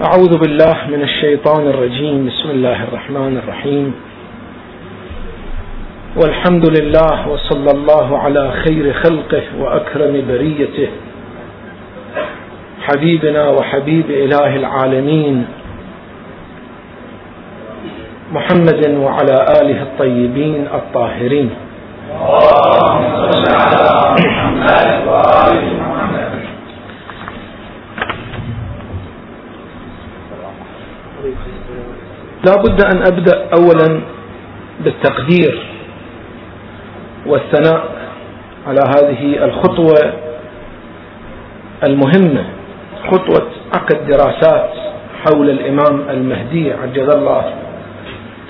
أعوذ بالله من الشيطان الرجيم. بسم الله الرحمن الرحيم. والحمد لله وصلى الله على خير خلقه وأكرم بريته. حبيبنا وحبيب إله العالمين. محمد وعلى آله الطيبين الطاهرين. لا بد أن أبدأ أولا بالتقدير والثناء على هذه الخطوة المهمة خطوة عقد دراسات حول الإمام المهدي عجل الله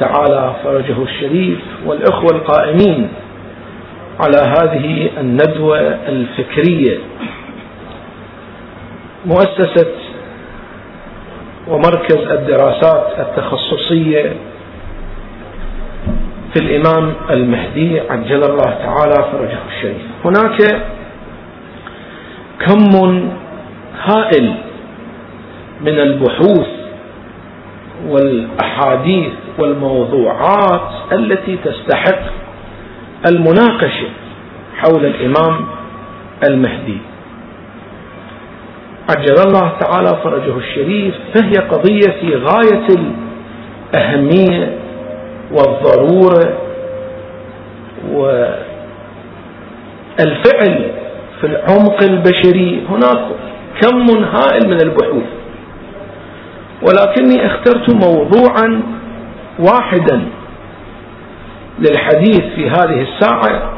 تعالى فرجه الشريف والإخوة القائمين على هذه الندوة الفكرية. مؤسسة ومركز الدراسات التخصصية في الإمام المهدي عجل الله تعالى فرجه الشريف. هناك كم هائل من البحوث والأحاديث والموضوعات التي تستحق المناقشة حول الإمام المهدي. عجل الله تعالى فرجه الشريف فهي قضية في غاية الأهمية والضرورة والفعل في العمق البشري. هناك كم هائل من البحوث. ولكني اخترت موضوعا واحدا للحديث في هذه الساعة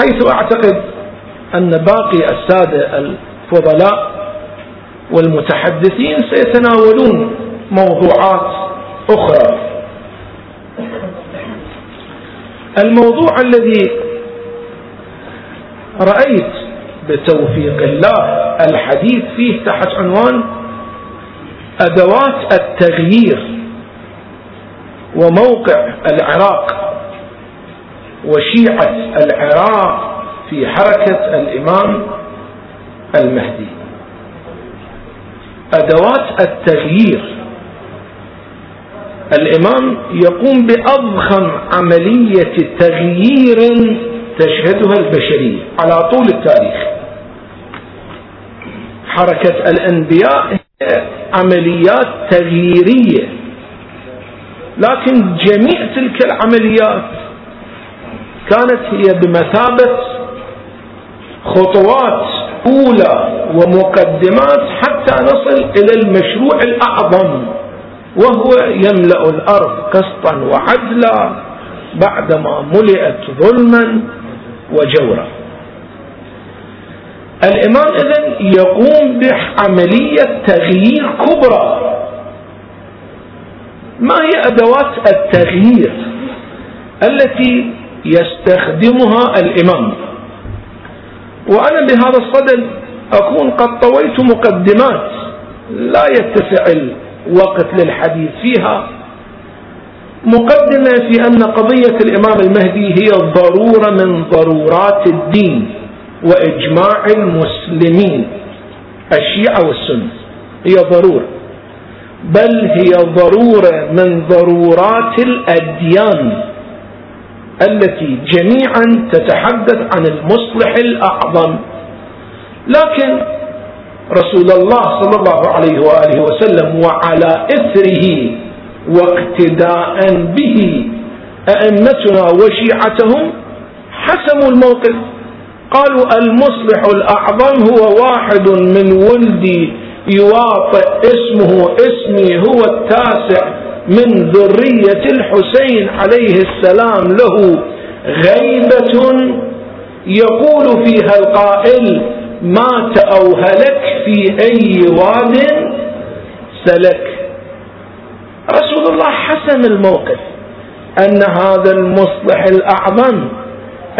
حيث أعتقد أن باقي السادة الفضلاء والمتحدثين سيتناولون موضوعات أخرى. الموضوع الذي رأيت بتوفيق الله الحديث فيه تحت عنوان أدوات التغيير وموقع العراق وشيعة العراق في حركة الإمام المهدي. أدوات التغيير. الإمام يقوم بأضخم عملية تغيير تشهدها البشرية على طول التاريخ. حركة الأنبياء عمليات تغييرية. لكن جميع تلك العمليات كانت هي بمثابة خطوات أولى ومقدمات حتى نصل إلى المشروع الأعظم وهو يملأ الأرض قسطا وعدلا بعدما ملئت ظلما وجورا. الإمام إذن يقوم بعملية تغيير كبرى. ما هي أدوات التغيير التي يستخدمها الإمام؟ وأنا بهذا الصدد أكون قد طويت مقدمات لا يتسع الوقت للحديث فيها. مقدمة في أن قضية الإمام المهدي هي ضرورة من ضرورات الدين وإجماع المسلمين. الشيعة والسنة هي ضرورة بل هي ضرورة من ضرورات الأديان. التي جميعا تتحدث عن المصلح الأعظم. لكن رسول الله صلى الله عليه وآله وسلم وعلى إثره واقتداء به أئمتنا وشيعتهم حسموا الموقف. قالوا المصلح الأعظم هو واحد من ولدي يواطئ اسمه اسمي هو التاسع. من ذرية الحسين عليه السلام له غيبة يقول فيها القائل مات أو هلك في أي واد سلك. رسول الله حسم الموقف أن هذا المصلح الأعظم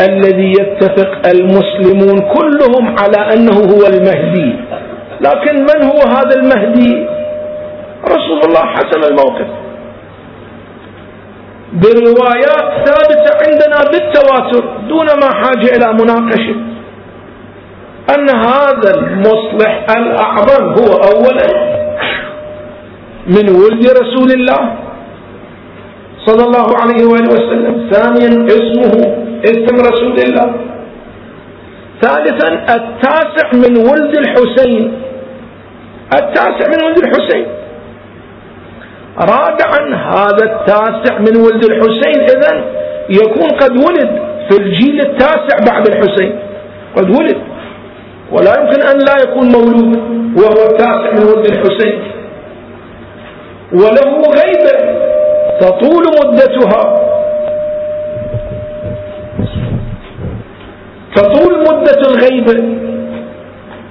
الذي يتفق المسلمون كلهم على أنه هو المهدي. لكن من هو هذا المهدي؟ رسول الله حسم الموقف. بالروايات ثابتة عندنا بالتواتر دون ما حاجة إلى مناقشة. أن هذا المصلح الأعظم هو أولا من ولد رسول الله صلى الله عليه وآله وسلم. ثانيا اسمه اسم رسول الله. ثالثا التاسع من ولد الحسين. التاسع من ولد الحسين. رابعا هذا التاسع من ولد الحسين. إذا يكون قد ولد في الجيل التاسع بعد الحسين. قد ولد. ولا يمكن أن لا يكون مولود وهو التاسع من ولد الحسين. وله غيبة تطول مدتها. تطول مدة الغيبة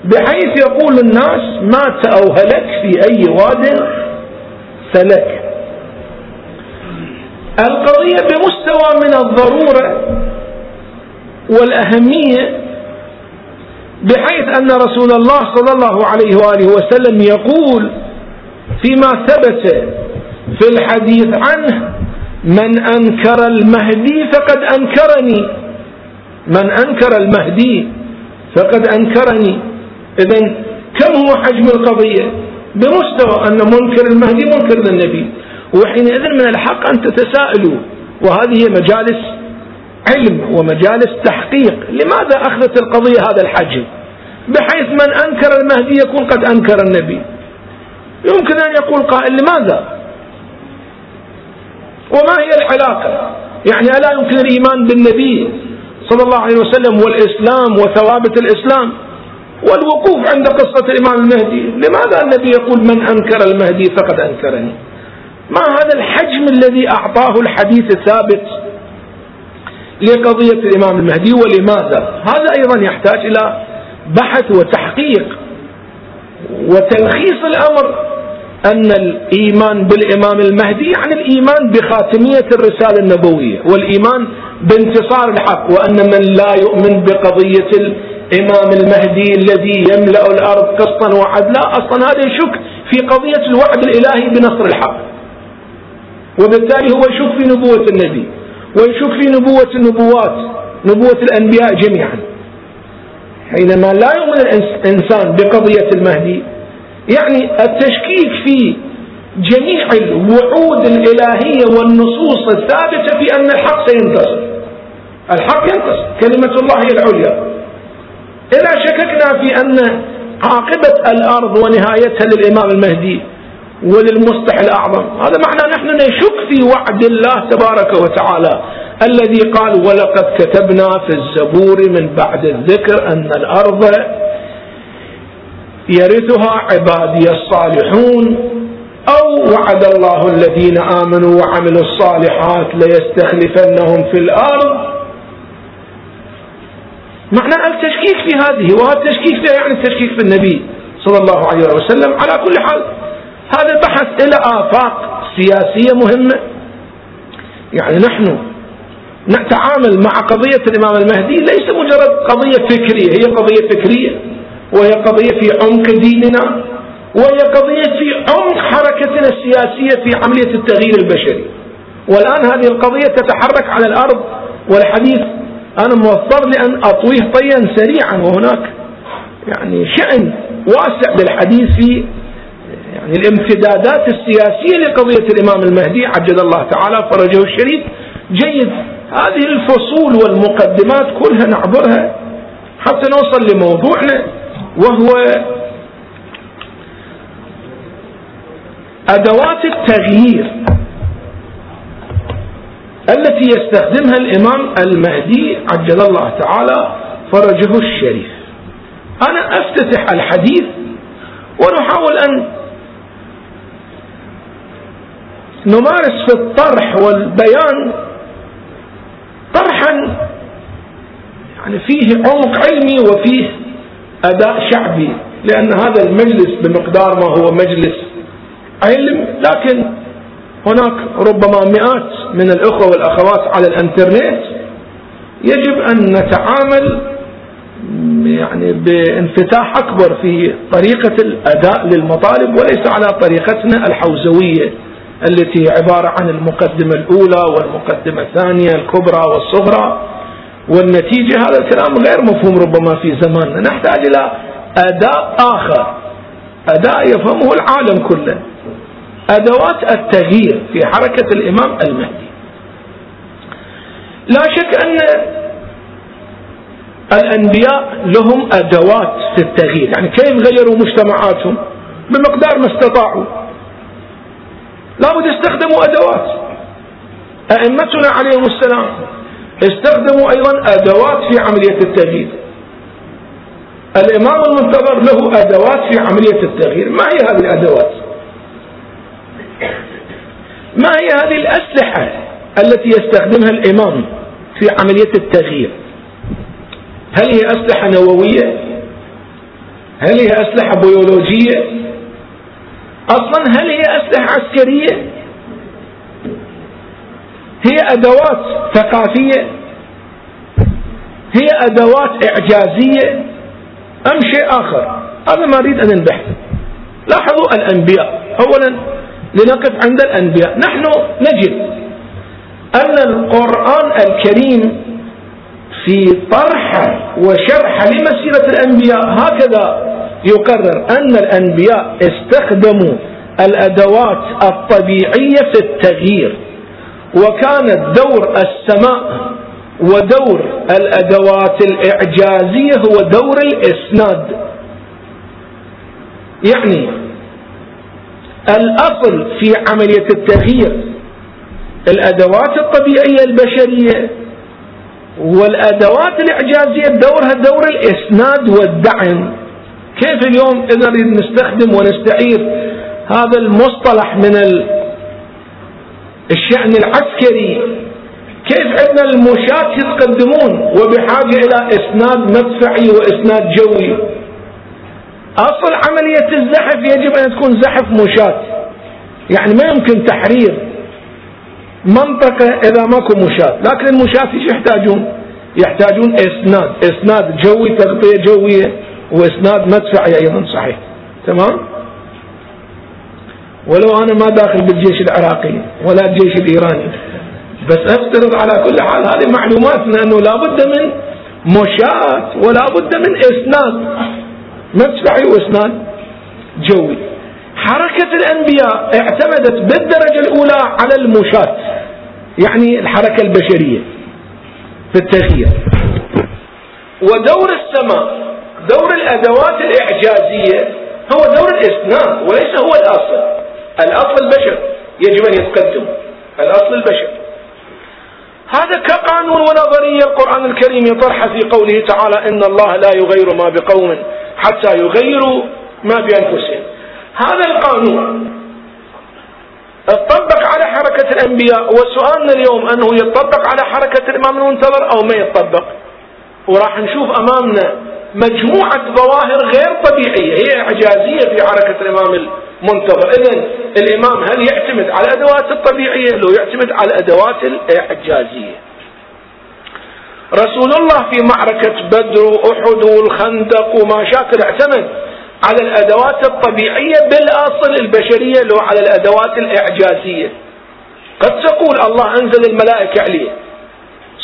بحيث يقول الناس مات أو هلك في أي واد سلك القضية بمستوى من الضرورة والأهمية بحيث أن رسول الله صلى الله عليه وآله وسلم يقول فيما ثبت في الحديث عنه من أنكر المهدي فقد أنكرني. من أنكر المهدي فقد أنكرني. إذا كم هو حجم القضية؟ بمستوى أن منكر المهدي منكر للنبي. وحينئذ من الحق أن تتساءلوا. وهذه مجالس علم ومجالس تحقيق. لماذا أخذت القضية هذا الحجم بحيث من أنكر المهدي يكون قد أنكر النبي. يمكن أن يقول قائل لماذا؟ وما هي العلاقة؟ يعني ألا يمكن الإيمان بالنبي صلى الله عليه وسلم والإسلام وثوابت الإسلام؟ والوقوف عند قصة الإمام المهدي. لماذا النبي يقول من أنكر المهدي فقد أنكرني؟ ما هذا الحجم الذي أعطاه الحديث الثابت لقضية الإمام المهدي ولماذا؟ هذا أيضا يحتاج إلى بحث وتحقيق. وتلخيص الأمر أن الإيمان بالإمام المهدي يعني الإيمان بخاتمية الرسالة النبوية والإيمان بانتصار الحق وأن من لا يؤمن بقضية الإمام المهدي الذي يملأ الأرض قسطا وعدلا. أصلا هذا يشك في قضية الوعد الإلهي بنصر الحق. وبالتالي هو يشك في نبوة النبي ويشك في نبوة النبوات نبوة الأنبياء جميعا. حينما لا يؤمن الإنسان بقضية المهدي يعني التشكيك في جميع الوعود الإلهية والنصوص الثابتة في أن الحق سينتصر. الحق ينتصر. كلمة الله هي العليا. إذا شككنا في أن عاقبة الأرض ونهايتها للإمام المهدي وللمصلح الأعظم. هذا معنى نحن نشك في وعد الله تبارك وتعالى الذي قال ولقد كتبنا في الزبور من بعد الذكر أن الأرض يرثها عبادي الصالحون أو وعد الله الذين آمنوا وعملوا الصالحات ليستخلفنهم في الأرض معنى التشكيك في هذه وهذا التشكيك فيها يعني التشكيك في النبي صلى الله عليه وسلم على كل حال. هذا البحث إلى آفاق سياسية مهمة. يعني نحن نتعامل مع قضية الإمام المهدي ليس مجرد قضية فكرية هي قضية فكرية وهي قضية في عمق ديننا وهي قضية في عمق حركتنا السياسية في عملية التغيير البشري. والآن هذه القضية تتحرك على الأرض والحديث أنا موفر لأن أطويه طيا سريعا وهناك يعني شأن واسع للحديث في يعني الامتدادات السياسية لقضية الإمام المهدي عجل الله تعالى فرجه الشريف. جيد. هذه الفصول والمقدمات كلها نعبرها حتى نوصل لموضوعنا وهو أدوات التغيير. التي يستخدمها الإمام المهدي عجل الله تعالى فرجه الشريف. أنا أفتتح الحديث ونحاول أن نمارس في الطرح والبيان طرحا يعني فيه عمق علمي وفيه أداء شعبي لأن هذا المجلس بمقدار ما هو مجلس علم لكن هناك ربما مئات من الأخوة والأخوات على الإنترنت يجب أن نتعامل يعني بانفتاح أكبر في طريقة الأداء للمطالب وليس على طريقتنا الحوزوية التي عبارة عن المقدمة الأولى والمقدمة الثانية الكبرى والصغرى. والنتيجة هذا الكلام غير مفهوم ربما في زماننا. نحتاج إلى أداء آخر. أداء يفهمه العالم كله. أدوات التغيير في حركة الإمام المهدي. لا شك أن الأنبياء لهم أدوات في التغيير. يعني كيف غيروا مجتمعاتهم؟ بمقدار ما استطاعوا. لابد يستخدموا أدوات. أئمتنا عليهم السلام استخدموا أيضا أدوات في عملية التغيير. الإمام المنتظر له أدوات في عملية التغيير. ما هي هذه الأدوات؟ ما هي هذه الأسلحة التي يستخدمها الإمام في عملية التغيير؟ هل هي أسلحة نووية؟ هل هي أسلحة بيولوجية؟ أصلا هل هي أسلحة عسكرية؟ هي أدوات ثقافية؟ هي أدوات إعجازية؟ أم شيء آخر؟ هذا ما أريد أن نبحث لاحظوا الأنبياء. أولا لنقف عند الأنبياء. نحن نجد أن القرآن الكريم في طرح وشرح لمسيرة الأنبياء هكذا يقرر أن الأنبياء استخدموا الأدوات الطبيعية في التغيير وكانت دور السماء ودور الأدوات الإعجازية هو دور الإسناد. يعني الأصل في عملية التغيير الأدوات الطبيعية البشرية والأدوات الإعجازية دورها دور الإسناد والدعم. كيف اليوم إذا نريد نستخدم ونستعير هذا المصطلح من الشأن العسكري؟ كيف عندنا المشاة يتقدمون؟ وبحاجة إلى إسناد مدفعي وإسناد جوي. أصل عملية الزحف يجب أن تكون زحف مشاة يعني ما يمكن تحرير منطقة إذا ماكو مشاة لكن المشاة إيش يحتاجون؟ يحتاجون إسناد. إسناد جوي تغطية جوية وإسناد مدفعي أيضا صحيح تمام؟ ولو أنا ما داخل بالجيش العراقي ولا الجيش الإيراني. بس أفترض على كل حال هذه معلوماتنا أنه لا بد من مشاة ولا بد من إسناد. مدفعي وإسناد جوي. حركة الأنبياء اعتمدت بالدرجة الأولى على المشاة يعني الحركة البشرية في التغيير ودور السماء دور الأدوات الإعجازية هو دور الإسناد وليس هو الأصل. الأصل البشر يجب أن يتقدم. الأصل البشر. هذا كقانون ونظرية القرآن الكريم يطرح في قوله تعالى إن الله لا يغير ما بقوم حتى يغيروا ما بأنفسهم. هذا القانون. تطبق على حركة الأنبياء وسؤالنا اليوم أنه يطبق على حركة الإمام المنتظر أو ما يطبق؟ وراح نشوف أمامنا مجموعة ظواهر غير طبيعية هي إعجازية في حركة الإمام المنتظر. إذا الإمام هل يعتمد على الأدوات الطبيعية؟ لو يعتمد على الأدوات الإعجازية. رسول الله في معركة بدر وأحد والخندق وما شاكل اعتمد على الأدوات الطبيعية بالأصل البشرية لو على الأدوات الإعجازية قد تقول الله أنزل الملائكة عليه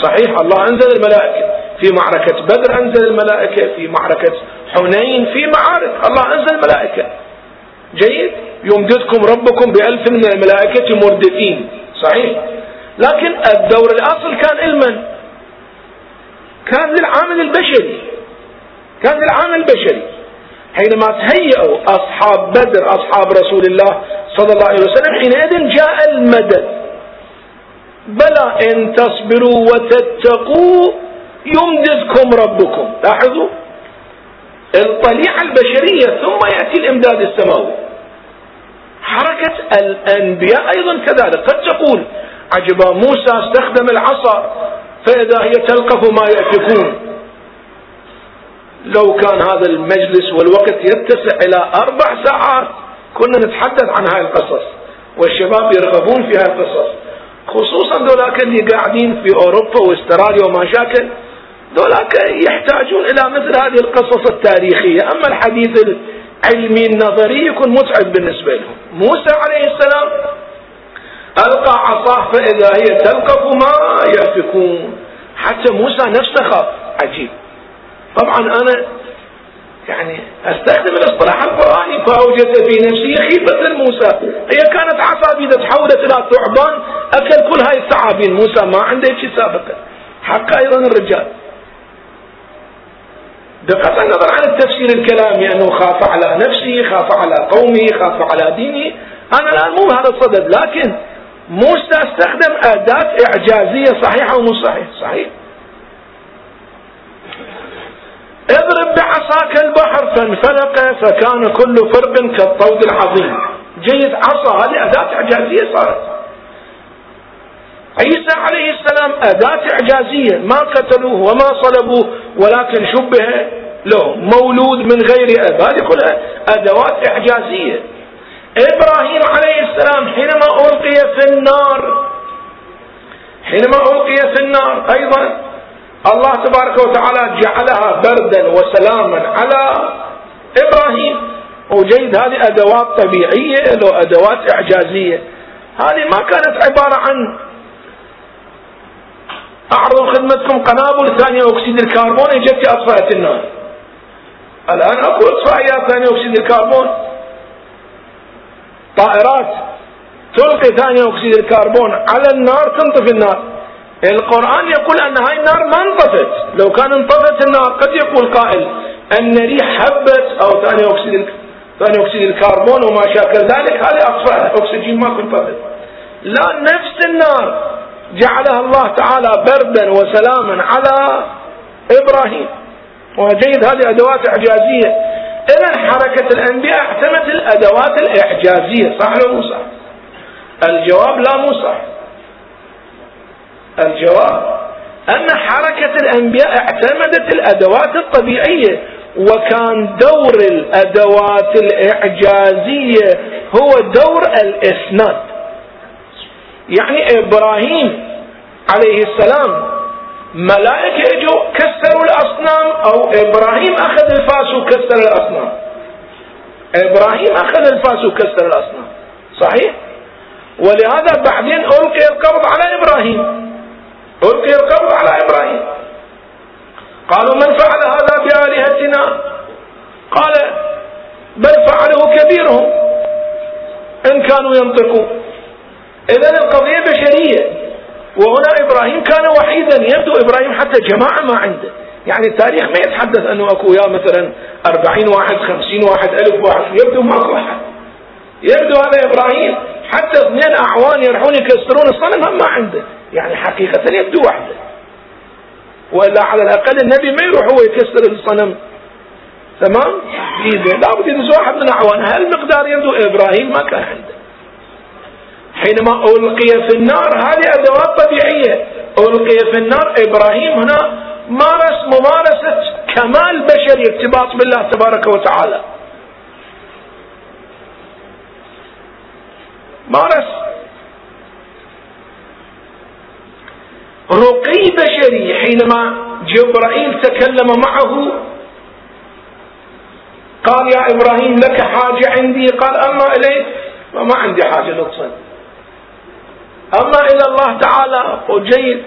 صحيح الله أنزل الملائكة في معركة بدر أنزل الملائكة في معركة حنين في معارك الله أنزل الملائكة جيد يمددكم ربكم بألف من الملائكة مردفين صحيح لكن الدور الأصل كان علما كان للعامل البشري. كان للعامل البشري. حينما تهيئوا أصحاب بدر أصحاب رسول الله صلى الله عليه وسلم حينئذ جاء المدد. بلى إن تصبروا وتتقوا يمددكم ربكم. لاحظوا؟ الطليعة البشرية ثم يأتي الإمداد السماوي. حركة الأنبياء أيضا كذلك. قد تقول عجبا موسى استخدم العصا. فإذا هي تلقف ما يأفكون. لو كان هذا المجلس والوقت يتسع إلى أربع ساعات كنا نتحدث عن هاي القصص والشباب يرغبون في هاي القصص. خصوصا ذولاك اللي قاعدين في أوروبا وأستراليا وما شاكل ذولاك يحتاجون إلى مثل هذه القصص التاريخية. أما الحديث العلمي النظري يكون متعب بالنسبة لهم. موسى عليه السلام ألقى عصاه فإذا هي تلقف ما يأفكون. حتى موسى نفسه خاف. عجيب. طبعا أنا يعني أستخدم الإصطلاح القراني فاوجد في نفسي خيفة موسى هي كانت عصابي اذا تحولت إلى ثعبان. أكل كل هاي الثعابين. موسى ما عنده شيء سابقا. حق أيضا الرجال. بغض النظر عن التفسير الكلامي. أنه خاف على نفسه خاف على قومه خاف على دينه. أنا الآن مو بهذا الصدد. لكن موسى استخدم اداه إعجازية صحيحة ومو صحيح صحيح. اضرب بعصاك البحر فانفلق فكان كل فرق كالطود العظيم. جيد عصا هذه أداة إعجازية صارت. عيسى عليه السلام أداة إعجازية. ما قتلوه وما صلبوه ولكن شبه له. مولود من غير أب. هذه كلها أدوات إعجازية. إبراهيم عليه السلام حينما ألقي في النار حينما ألقي في النار أيضا الله تبارك وتعالى جعلها بردا وسلاما على إبراهيم. وجيد هذه أدوات طبيعية له أدوات إعجازية. هذه ما كانت عبارة عن اعرض خدمتكم قنابل ثانية أكسيد الكربون إجت أطفأت النار. الآن أكو اطفائيات ثانية أكسيد الكربون. طائرات تلقي ثاني أكسيد الكربون على النار تنطفي النار. القرآن يقول أن هاي النار ما انطفت. لو كان انطفت النار قد يقول قائل أن ريح حبت أو ثاني أكسيد ثاني أكسيد الكربون وما شاكل ذلك. هذه أطفأها أكسجين ما كنت انطفت. لا نفس النار جعلها الله تعالى بردا وسلاما على إبراهيم. وجيد هذه أدوات إعجازية. إذا حركة الأنبياء اعتمدت الأدوات الإعجازية صح ولا مو صح؟ الجواب لا مو صح الجواب أن حركة الأنبياء اعتمدت الأدوات الطبيعية وكان دور الأدوات الإعجازية هو دور الإسناد يعني إبراهيم عليه السلام ملائكة اجوا كسروا الأصنام أو إبراهيم أخذ الفاس وكسر الأصنام. إبراهيم أخذ الفاس وكسر الأصنام. صحيح ولهذا بعدين ألقي القبض على إبراهيم ألقي القبض على إبراهيم قالوا من فعل هذا بآلهتنا؟ قال بل فعله كبيرهم. إن كانوا ينطقون. إذا القضية بشرية. وهنا إبراهيم كان وحيدا يبدو إبراهيم حتى جماعة ما عنده. يعني التاريخ ما يتحدث أنه أكو يا مثلا أربعين واحد خمسين واحد ألف واحد. يبدو ماكو أحد. يبدو هذا إبراهيم حتى اثنين أعوان يروحون يكسرون الصنم ما عنده. يعني حقيقة يبدو وحده. وإلا على الأقل النبي ما يروح هو يكسر الصنم. تمام؟ بإيده لابد يدز واحد من أعوانه. هالمقدار يبدو إبراهيم ما كان عنده. حينما ألقي في النار هذه أدوات طبيعية. ألقي في النار إبراهيم هنا مارس ممارسة كمال بشري ارتباط بالله تبارك وتعالى. مارس. رقي بشري حينما جبرائيل تكلم معه قال يا إبراهيم لك حاجة عندي. قال أما إليك. فما عندي حاجة لطفا أما إلى الله تعالى وجيد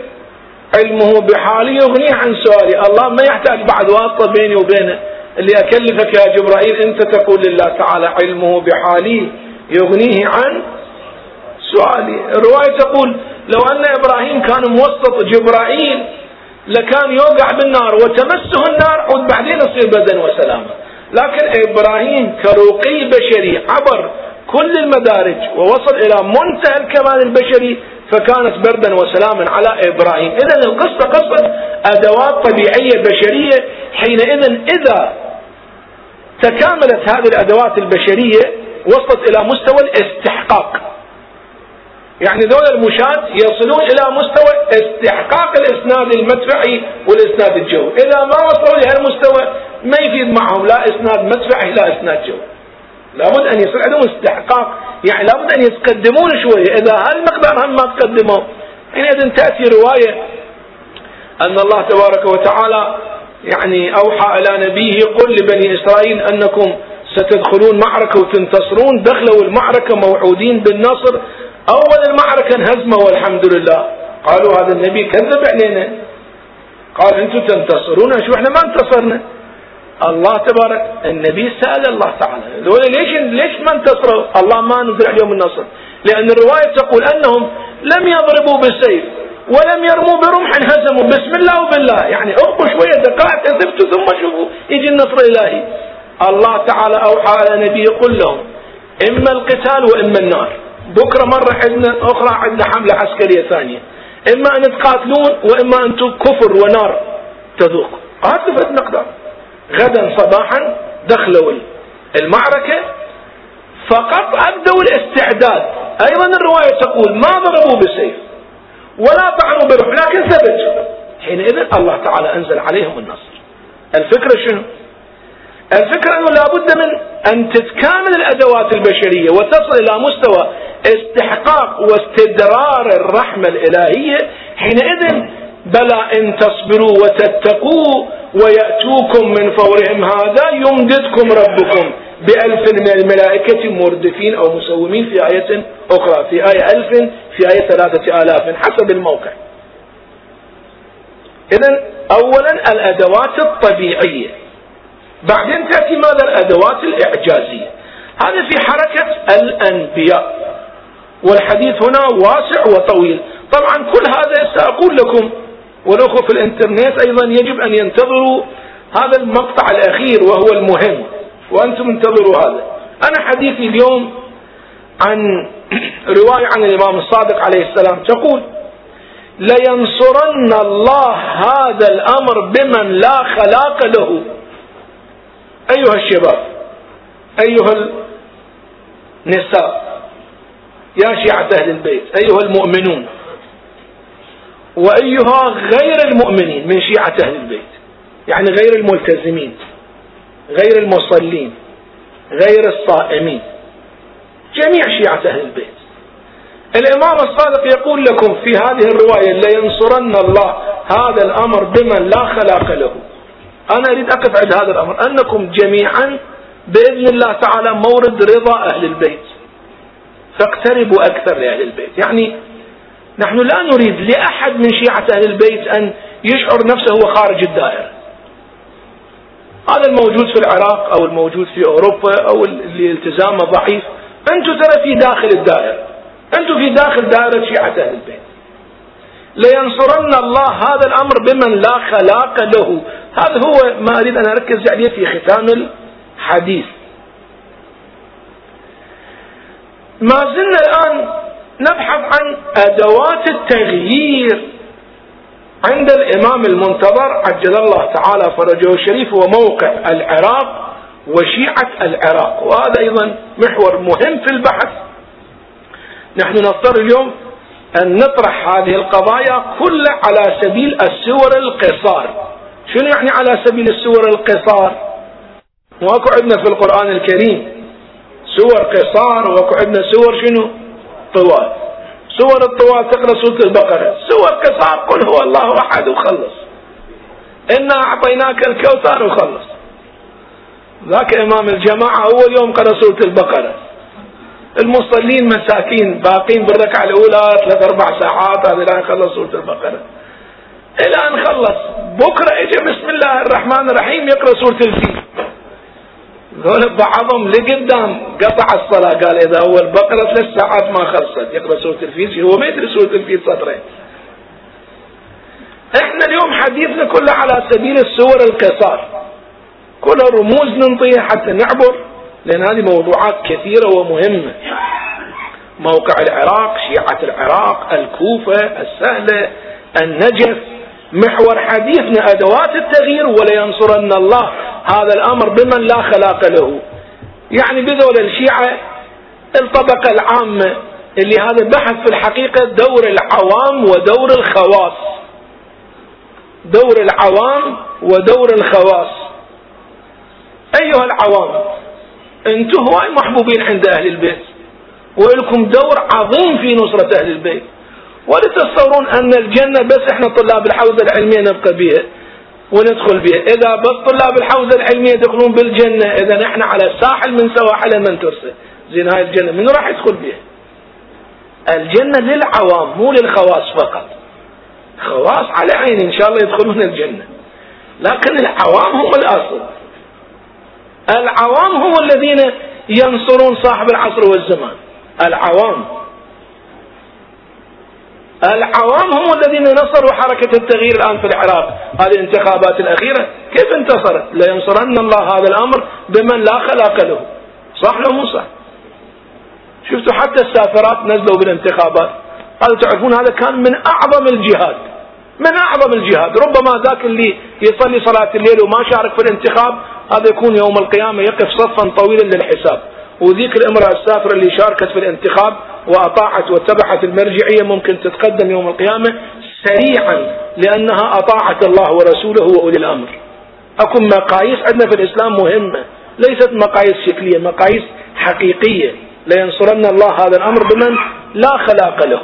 علمه بحالي يغنيه عن سؤالي. الله ما يحتاج بعد واسطة بيني وبينه. اللي أكلفك يا جبرائيل أنت تقول لله تعالى علمه بحالي يغنيه عن سؤالي. الرواية تقول لو أن إبراهيم كان موسط جبرائيل لكان يوقع بالنار وتمسه النار عود بعدين يصير بدن وسلامة. لكن إبراهيم كرقي بشري عبر كل المدارج ووصل إلى منتهى الكمال البشري فكانت بردا وسلاما على إبراهيم. إذا القصة قصة أدوات طبيعية بشرية حينئذ إذا تكاملت هذه الأدوات البشرية وصلت إلى مستوى الاستحقاق. يعني ذول المشاة يصلون إلى مستوى استحقاق الإسناد المدفعي والإسناد الجوي. إذا ما وصلوا لهالمستوى ما يفيد معهم لا إسناد مدفعي لا إسناد جوي. لابد أن يصير عندهم استحقاق يعني لابد أن يتقدمون شوية إذا هالمقدار هم ما تقدموا. حينئذ تأتي رواية أن الله تبارك وتعالى يعني أوحى إلى نبيه قل لبني إسرائيل أنكم ستدخلون معركة وتنتصرون دخلوا المعركة موعودين بالنصر. أول المعركة انهزموا والحمد لله. قالوا هذا النبي كذب علينا. قال أنتم تنتصرون؟ شو إحنا ما انتصرنا؟ الله تبارك النبي سأل الله تعالى. ليش ليش ما انتصروا؟ الله ما نزل عليهم النصر. لأن الرواية تقول أنهم لم يضربوا بالسيف ولم يرموا برمح هزموا. بسم الله وبالله. يعني ابقوا شوية دقائق اثبتوا ثم شوفوا يجي النصر الإلهي الله تعالى أوحى على نبي يقول لهم إما القتال وإما النار. بكرة مرة عندنا أخرى عندنا حملة عسكرية ثانية. إما أن تقاتلون وإما أن كفر ونار تذوق. هذا ثلاث مقدار. غدا صباحا دخلوا المعركة فقط أبدوا الاستعداد. أيضا الرواية تقول ما ضربوا بالسيف ولا طعنوا برمح لكن ثبتوا. حينئذ الله تعالى أنزل عليهم النصر. الفكرة شنو؟ الفكرة أنه لابد من أن تتكامل الأدوات البشرية وتصل إلى مستوى استحقاق واستدرار الرحمة الإلهية. حينئذ بلى إن تصبروا وتتقوا ويأتوكم من فورهم هذا يمددكم ربكم بألف من الملائكة مردفين أو مسومين في آية أخرى في آية ألف في آية ثلاثة آلاف حسب الموقع. إذا أولا الأدوات الطبيعية. بعدين تأتي ماذا؟ الأدوات الإعجازية. هذا في حركة الأنبياء. والحديث هنا واسع وطويل. طبعا كل هذا سأقول لكم والأخوة في الإنترنت أيضا يجب أن ينتظروا هذا المقطع الأخير وهو المهم وأنتم انتظروا هذا. أنا حديثي اليوم عن رواية عن الإمام الصادق عليه السلام تقول لينصرن الله هذا الأمر بمن لا خلاق له. أيها الشباب أيها النساء يا شيعة أهل البيت أيها المؤمنون وأيها غير المؤمنين من شيعة أهل البيت. يعني غير الملتزمين غير المصلين غير الصائمين. جميع شيعة أهل البيت. الإمام الصادق يقول لكم في هذه الرواية لينصرن الله هذا الأمر بمن لا خلاق له. أنا أريد أقف عند هذا الأمر أنكم جميعا بإذن الله تعالى مورد رضا أهل البيت. فاقتربوا أكثر لأهل البيت. يعني نحن لا نريد لأحد من شيعة أهل البيت أن يشعر نفسه هو خارج الدائرة. هذا الموجود في العراق أو الموجود في أوروبا أو اللي التزامه ضعيف. أنتم ترى في داخل الدائرة. أنتم في داخل دائرة شيعة أهل البيت. لينصرن الله هذا الأمر بمن لا خلاق له. هذا هو ما أريد أن أركز عليه في ختام الحديث. ما زلنا الآن نبحث عن أدوات التغيير عند الإمام المنتظر عجل الله تعالى فرجه الشريف وموقع العراق وشيعة العراق. وهذا أيضا محور مهم في البحث. نحن نضطر اليوم أن نطرح هذه القضايا كلها على سبيل السور القصار. شنو يعني على سبيل السور القصار؟ واكو عندنا في القرآن الكريم سور قصار واكو عندنا سور شنو؟ طوال سور الطوال تقرأ سورة البقرة. سور قصار قل هو الله أحد وخلص. إنا أعطيناك الكوثر وخلص. ذاك إمام الجماعة أول يوم قرأ سورة البقرة. المصلين مساكين باقين بالركعة الأولى ثلاث أربع ساعات هذا الآن خلص سورة البقرة. إلى أن خلص. بكرة إجا بسم الله الرحمن الرحيم يقرأ سورة الفيل. ذول بعضهم لقدام قطع الصلاة قال إذا هو البقرة ثلاث ساعات ما خلصت يقرأ سورة الفيل هو ما يدري سورة الفيل سطرين. إحنا اليوم حديثنا كله على سبيل السور القصار. كلها رموز ننطيها حتى نعبر لأن هذه موضوعات كثيرة ومهمة. موقع العراق شيعة العراق الكوفة السهلة النجف محور حديثنا أدوات التغيير ولينصرن الله. هذا الأمر بمن لا خلاق له. يعني بذول الشيعة الطبقة العامة اللي هذا بحث في الحقيقة دور العوام ودور الخواص. دور العوام ودور الخواص. أيها العوام أنتم هواي محبوبين عند أهل البيت؟ ولكم دور عظيم في نصرة أهل البيت. ولتصورون أن الجنة بس إحنا طلاب الحوزة العلمية نبقى بها وندخل بها. إذا بس طلاب الحوزة العلمية يدخلون بالجنة إذا نحن على ساحل من سواحل من ترسل. زين هاي الجنة من راح يدخل بها؟ الجنة للعوام مو للخواص فقط. خواص على عين إن شاء الله يدخلون الجنة. لكن العوام هم الأصل. العوام هم الذين ينصرون صاحب العصر والزمان. العوام. العوام هم الذين نصروا حركة التغيير الآن في العراق. هذه الانتخابات الأخيرة كيف انتصرت؟ لينصرن الله هذا الأمر بمن لا خلاق له. صح لو مو صح؟ شفتوا حتى السافرات نزلوا بالانتخابات. هذا تعرفون هذا كان من أعظم الجهاد؟ من أعظم الجهاد. ربما ذاك اللي يصلي صلاة الليل وما شارك في الانتخاب هذا يكون يوم القيامة يقف صفا طويلا للحساب. وذيك الإمرأة السافرة اللي شاركت في الانتخاب وأطاعت واتبعت المرجعية ممكن تتقدم يوم القيامة سريعا لأنها أطاعت الله ورسوله وأولي الأمر. أكو مقاييس عندنا في الإسلام مهمة ليست مقاييس شكلية مقاييس حقيقية. لينصرن الله هذا الأمر بمن لا خلاق له.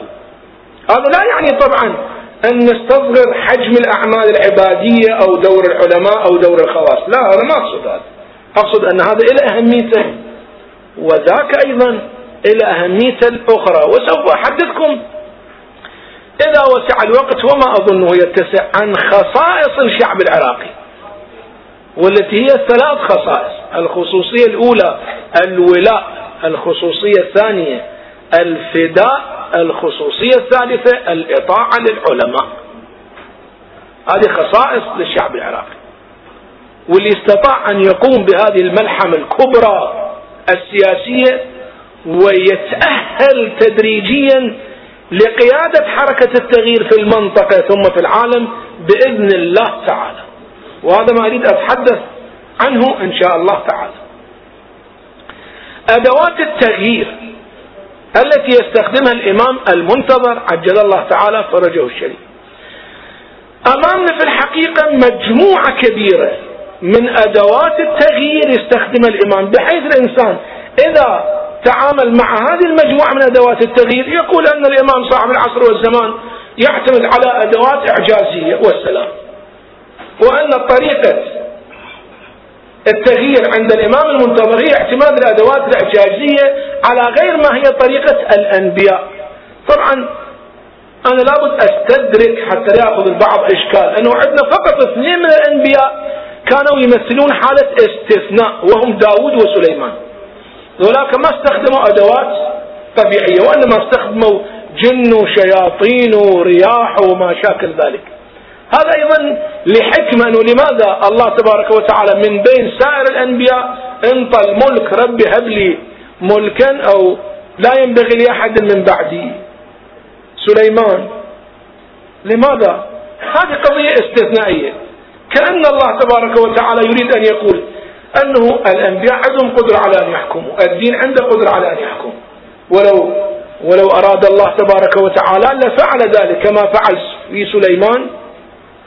هذا لا يعني طبعا أن نستصغر حجم الأعمال العبادية أو دور العلماء أو دور الخواص. لا هذا ما أقصد هذا. أقصد أن هذا له أهميته. وذاك أيضا إلى أهميته الأخرى. وسوف أحدثكم إذا وسع الوقت وما أظنه يتسع عن خصائص الشعب العراقي والتي هي ثلاث خصائص الخصوصية الأولى الولاء الخصوصية الثانية الفداء الخصوصية الثالثة الإطاعة للعلماء. هذه خصائص للشعب العراقي. واللي استطاع أن يقوم بهذه الملحمة الكبرى السياسية ويتأهل تدريجيا لقيادة حركة التغيير في المنطقة ثم في العالم بإذن الله تعالى. وهذا ما أريد أتحدث عنه إن شاء الله تعالى. أدوات التغيير التي يستخدمها الإمام المنتظر عجل الله تعالى فرجه الشريف. أمامنا في الحقيقة مجموعة كبيرة من أدوات التغيير يستخدمها الإمام بحيث الإنسان إذا تعامل مع هذه المجموعة من أدوات التغيير. يقول أن الإمام صاحب العصر والزمان يعتمد على أدوات إعجازية والسلام وأن طريقة التغيير عند الإمام المنتظر هي اعتماد الأدوات الإعجازية على غير ما هي طريقة الأنبياء. طبعا أنا لابد أستدرك حتى لا يأخذ البعض إشكال أنه عندنا فقط اثنين من الأنبياء كانوا يمثلون حالة استثناء وهم داود وسليمان. ذولاك ما استخدموا أدوات طبيعية وإنما استخدموا جن وشياطين ورياح وما شاكل ذلك. هذا أيضا لحكمة لماذا الله تبارك وتعالى من بين سائر الأنبياء انطى الملك رب هب لي ملكا أو لا ينبغي لأحد من بعدي. سليمان لماذا؟ هذه قضية استثنائية. كأن الله تبارك وتعالى يريد أن يقول أنه الأنبياء عندهم قدرة على أن يحكموا. الدين عنده قدرة على أن يحكم. ولو ولو أراد الله تبارك وتعالى لفعل ذلك كما فعل في سليمان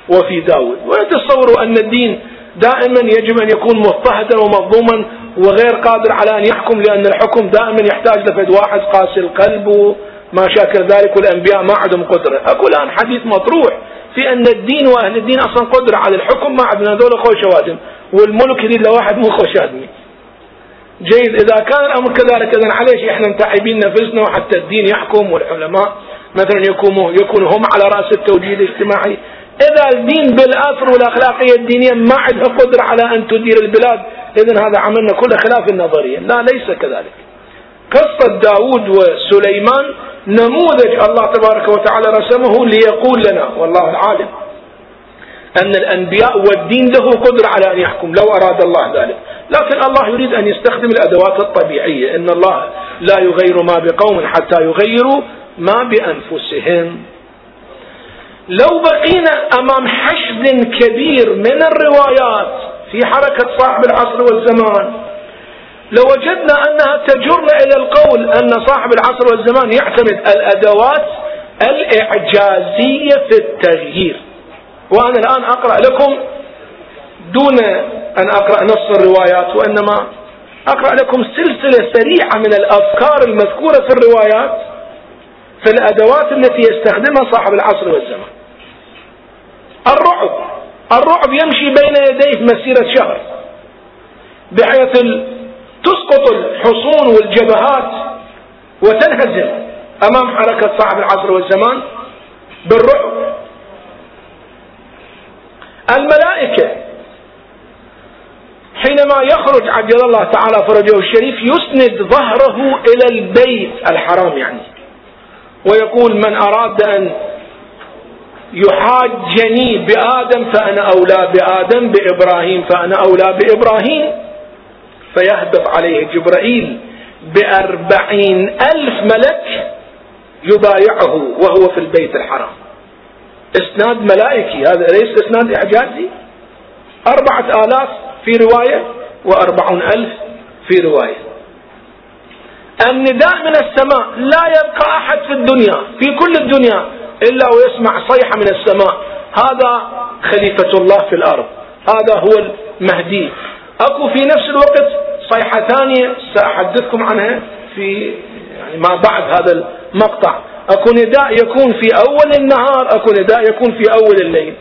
وفي داود. ويتصوروا أن الدين دائما يجب أن يكون مضطهدا ومظلوما وغير قادر على أن يحكم لأن الحكم دائما يحتاج لفد واحد قاسي القلب وما شاكل ذلك والأنبياء ما عندهم قدرة. أقول الآن حديث مطروح في أن الدين وأهل الدين أصلا قدرة على الحكم ما عندنا هذول خوش وادم والملك يريد لواحد مو خوش آدمي جيد. إذا كان الأمر كذلك إذا عليش إحنا متعبين نفسنا وحتى الدين يحكم والعلماء مثلا يكونوا يكونوا هم على رأس التوجيه الاجتماعي. إذا الدين بالأثر والأخلاقية الدينية ما عندها قدرة على أن تدير البلاد إذا هذا عملنا كله خلاف النظرية لا ليس كذلك. قصة داود وسليمان نموذج الله تبارك وتعالى رسمه ليقول لنا والله العالم أن الأنبياء والدين له قدرة على أن يحكم لو أراد الله ذلك. لكن الله يريد أن يستخدم الأدوات الطبيعية. إن الله لا يغير ما بقوم حتى يغيروا ما بأنفسهم. لو بقينا أمام حشد كبير من الروايات في حركة صاحب العصر والزمان لوجدنا أنها تجرنا إلى القول أن صاحب العصر والزمان يعتمد الأدوات الإعجازية في التغيير. وأنا الآن أقرأ لكم دون أن أقرأ نص الروايات وإنما أقرأ لكم سلسلة سريعة من الأفكار المذكورة في الروايات في الأدوات التي يستخدمها صاحب العصر والزمان. الرعب الرعب يمشي بين يديه مسيرة شهر بحيث تسقط الحصون والجبهات وتنهزم أمام حركة صاحب العصر والزمان بالرعب. الملائكة. حين حينما يخرج عجل الله تعالى فرجه الشريف يسند ظهره إلى البيت الحرام يعني. ويقول من أراد أن يحاجني بآدم فأنا أولى بآدم بإبراهيم فأنا أولى بإبراهيم. فيهبط عليه جبرائيل بأربعين ألف ملك يبايعه وهو في البيت الحرام. إسناد ملائكي. هذا ليس إسناد إعجازي. أربعة آلاف في رواية وأربعون ألف في رواية. النداء من السماء. لا يبقى أحد في الدنيا في كل الدنيا إلا ويسمع صيحة من السماء. هذا خليفة الله في الأرض. هذا هو المهدي. أكو في نفس الوقت صيحة ثانية سأحدثكم عنها في يعني ما بعد هذا المقطع. اكو نداء يكون في أول النهار اكو نداء يكون في أول الليل.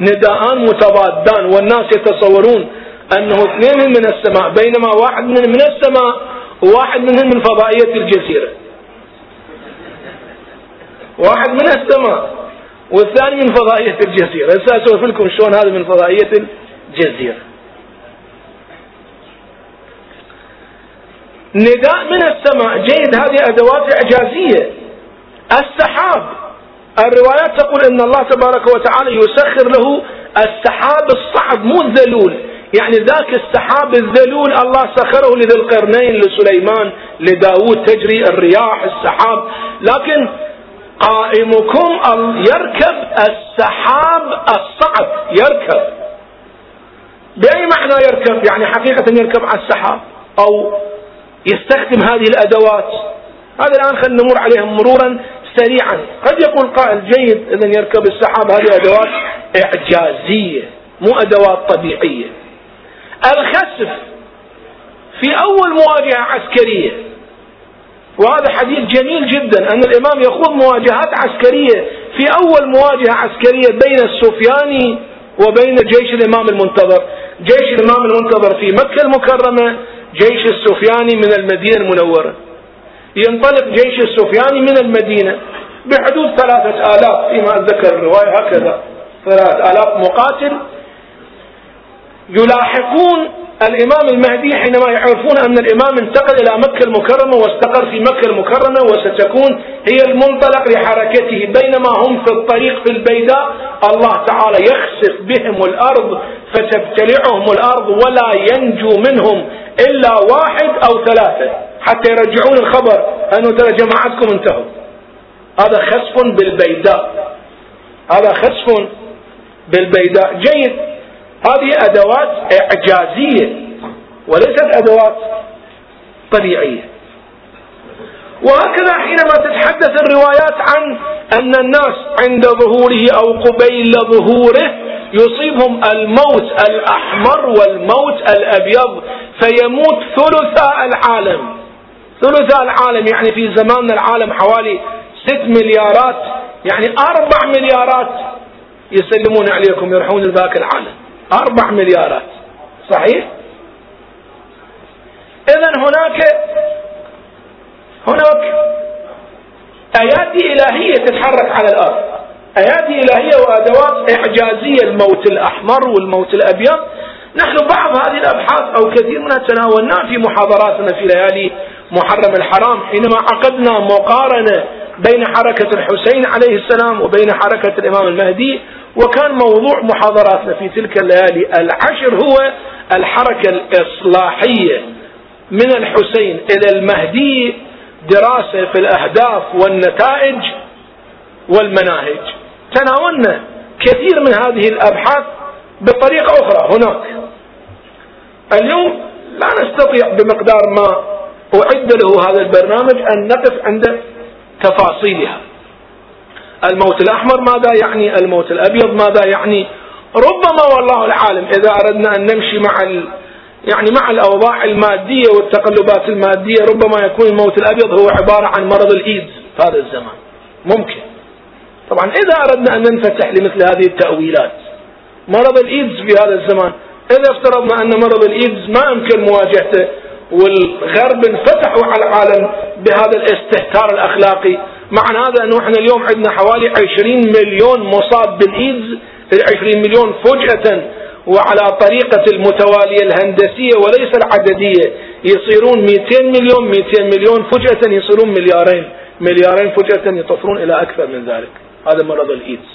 نداءان متضادان والناس يتصورون أنه اثنين من السماء بينما واحد من من السماء وواحد منهم من فضائية الجزيرة. واحد من السماء والثاني من فضائية الجزيرة. هسه اسولف لكم شلون هذا من فضائية الجزيرة. نداء من السماء. جيد هذه أدوات إعجازية. السحاب. الروايات تقول أن الله تبارك وتعالى يسخر له السحاب الصعب مو الذلول. يعني ذاك السحاب الذلول الله سخره لذي القرنين لسليمان لداود تجري الرياح السحاب. لكن قائمكم يركب السحاب الصعب. يركب. بأي معنى يركب؟ يعني حقيقة يركب على السحاب أو يستخدم هذه الأدوات. هذا الآن خلينا نمر عليهم مرورا سريعا. قد يقول قائل جيد إذا يركب السحاب هذه أدوات إعجازية مو أدوات طبيعية. الخسف في أول مواجهة عسكرية وهذا حديث جميل جدا أن الإمام يخوض مواجهات عسكرية في أول مواجهة عسكرية بين السفياني وبين جيش الإمام المنتظر. جيش الإمام المنتظر في مكة المكرمة جيش السفياني من المدينة المنورة. ينطلق جيش السفياني من المدينة بحدود ثلاثة آلاف فيما أتذكر الرواية هكذا. ثلاثة آلاف مقاتل يلاحقون الإمام المهدي حينما يعرفون أن الإمام انتقل إلى مكة المكرمة واستقر في مكة المكرمة وستكون هي المنطلق لحركته. بينما هم في الطريق في البيداء الله تعالى يخسف بهم الأرض فتبتلعهم الأرض ولا ينجو منهم إلا واحد أو ثلاثة. حتى يرجعون الخبر أنه ترى جماعتكم انتهوا. هذا خسف بالبيداء. هذا خسف بالبيداء. جيد. هذه أدوات إعجازية وليست أدوات طبيعية. وهكذا حينما تتحدث الروايات عن أن الناس عند ظهوره أو قبيل ظهوره يصيبهم الموت الأحمر والموت الأبيض فيموت ثلثاء العالم. ثلثاء العالم يعني في زماننا العالم حوالي ست مليارات يعني أربع مليارات يسلمون عليكم يروحون لذاك العالم. أربع مليارات. صحيح؟ إذا هناك هناك أيادي إلهية تتحرك على الأرض. أيادي إلهية وأدوات إعجازية الموت الأحمر والموت الأبيض. نحن بعض هذه الأبحاث أو كثير منها تناولناها في محاضراتنا في ليالي محرم الحرام حينما عقدنا مقارنة بين حركة الحسين عليه السلام وبين حركة الإمام المهدي وكان موضوع محاضراتنا في تلك الليالي. العشر هو الحركة الإصلاحية من الحسين إلى المهدي دراسة في الأهداف والنتائج والمناهج. تناولنا كثير من هذه الأبحاث بطريقة أخرى هناك. اليوم لا نستطيع بمقدار ما أعد له هذا البرنامج أن نقف عند تفاصيلها. الموت الأحمر ماذا يعني؟ الموت الأبيض ماذا يعني؟ ربما والله العالم إذا أردنا أن نمشي مع ال يعني مع الأوضاع المادية والتقلبات المادية ربما يكون الموت الأبيض هو عبارة عن مرض الإيدز في هذا الزمان. ممكن. طبعا إذا أردنا أن ننفتح لمثل هذه التأويلات مرض الإيدز في هذا الزمان. إذا افترضنا أن مرض الإيدز ما يمكن مواجهته والغرب انفتحوا على العالم بهذا الاستهتار الأخلاقي. معنى هذا أنه إحنا اليوم عندنا حوالي 20 مليون مصاب بالإيدز 20 مليون فجأة وعلى طريقة المتوالية الهندسية وليس العددية. يصيرون 200 مليون 200 مليون فجأة يصيرون مليارين. مليارين فجأة يطفرون إلى أكثر من ذلك. هذا مرض الإيدز.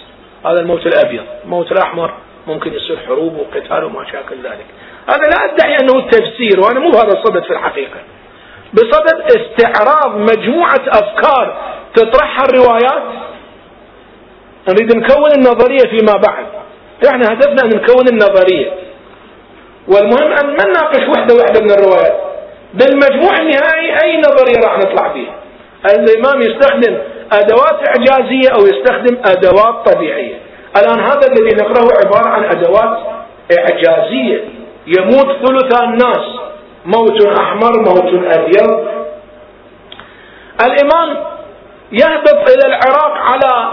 هذا الموت الأبيض. الموت الأحمر ممكن يصير حروب وقتال وما شاكل ذلك. هذا لا أدعي أنه تفسير وأنا مو بهذا الصدد في الحقيقة. بصدد استعراض مجموعة أفكار تطرحها الروايات. نريد نكون النظرية فيما بعد. إحنا هدفنا أن نكون النظرية. والمهم أن ما نناقش وحدة وحدة من الروايات. بالمجموع النهائي أي نظرية راح نطلع فيها الإمام يستخدم أدوات إعجازية أو يستخدم أدوات طبيعية. الآن هذا الذي نقرأه عبارة عن أدوات إعجازية. يموت ثلث الناس. موت أحمر موت أبيض. الإمام يهبط إلى العراق على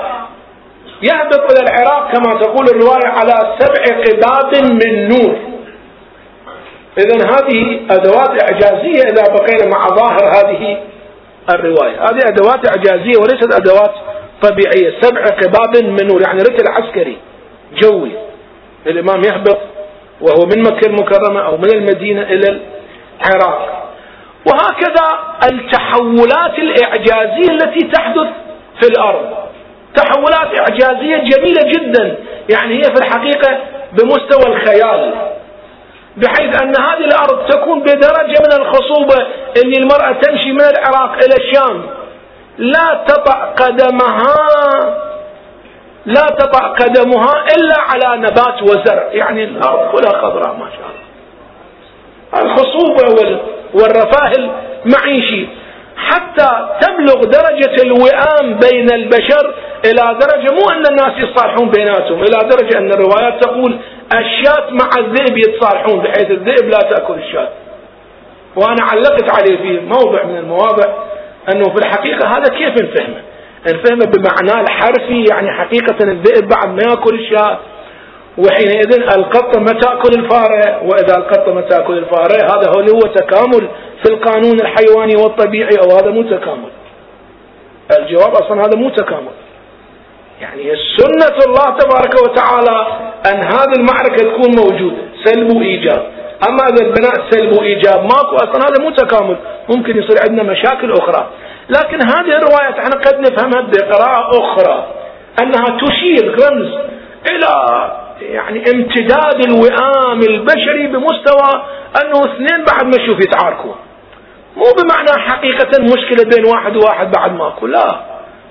يهبط إلى العراق كما تقول الرواية على سبع قباب من نور. إذا هذه أدوات إعجازية إذا بقينا مع ظاهر هذه الرواية. هذه أدوات إعجازية وليست أدوات طبيعية. سبع قباب من نور. يعني رتل عسكري جوي. الإمام يهبط وهو من مكة المكرمة أو من المدينة إلى العراق. وهكذا التحولات الإعجازية التي تحدث في الأرض. تحولات إعجازية جميلة جدا. يعني هي في الحقيقة بمستوى الخيال. بحيث أن هذه الأرض تكون بدرجة من الخصوبة أن المرأة تمشي من العراق إلى الشام. لا تطأ قدمها لا تطأ قدمها إلا على نبات وزرع يعني الأرض كلها خضراء ما شاء الله. الخصوبة والرفاه المعيشي. حتى تبلغ درجة الوئام بين البشر إلى درجة مو أن الناس يتصالحون بيناتهم إلى درجة أن الروايات تقول الشاة مع الذئب يتصالحون بحيث الذئب لا تأكل الشاة. وأنا علقت عليه في موضع من المواضع أنه في الحقيقة هذا كيف نفهمه نفهمه بمعناه الحرفي يعني حقيقة الذئب بعد ما يأكل الشاة. وحينئذ القطة ما تأكل الفارة وإذا القطة ما تأكل الفارة هذا هو تكامل في القانون الحيواني والطبيعي أو هذا مو تكامل. الجواب أصلا هذا مو تكامل. يعني سنة الله تبارك وتعالى أن هذه المعركة تكون موجودة سلب وإيجاب. أما إذا البناء سلب وإيجاب ماكو أصلا هذا مو تكامل. ممكن يصير عندنا مشاكل أخرى. لكن هذه الروايات إحنا قد نفهمها بقراءة أخرى أنها تشير رمز إلى يعني امتداد الوئام البشري بمستوى أنه اثنين بعد ما يشوف يتعاركوا مو بمعنى حقيقة مشكلة بين واحد وواحد بعد ماكو لا.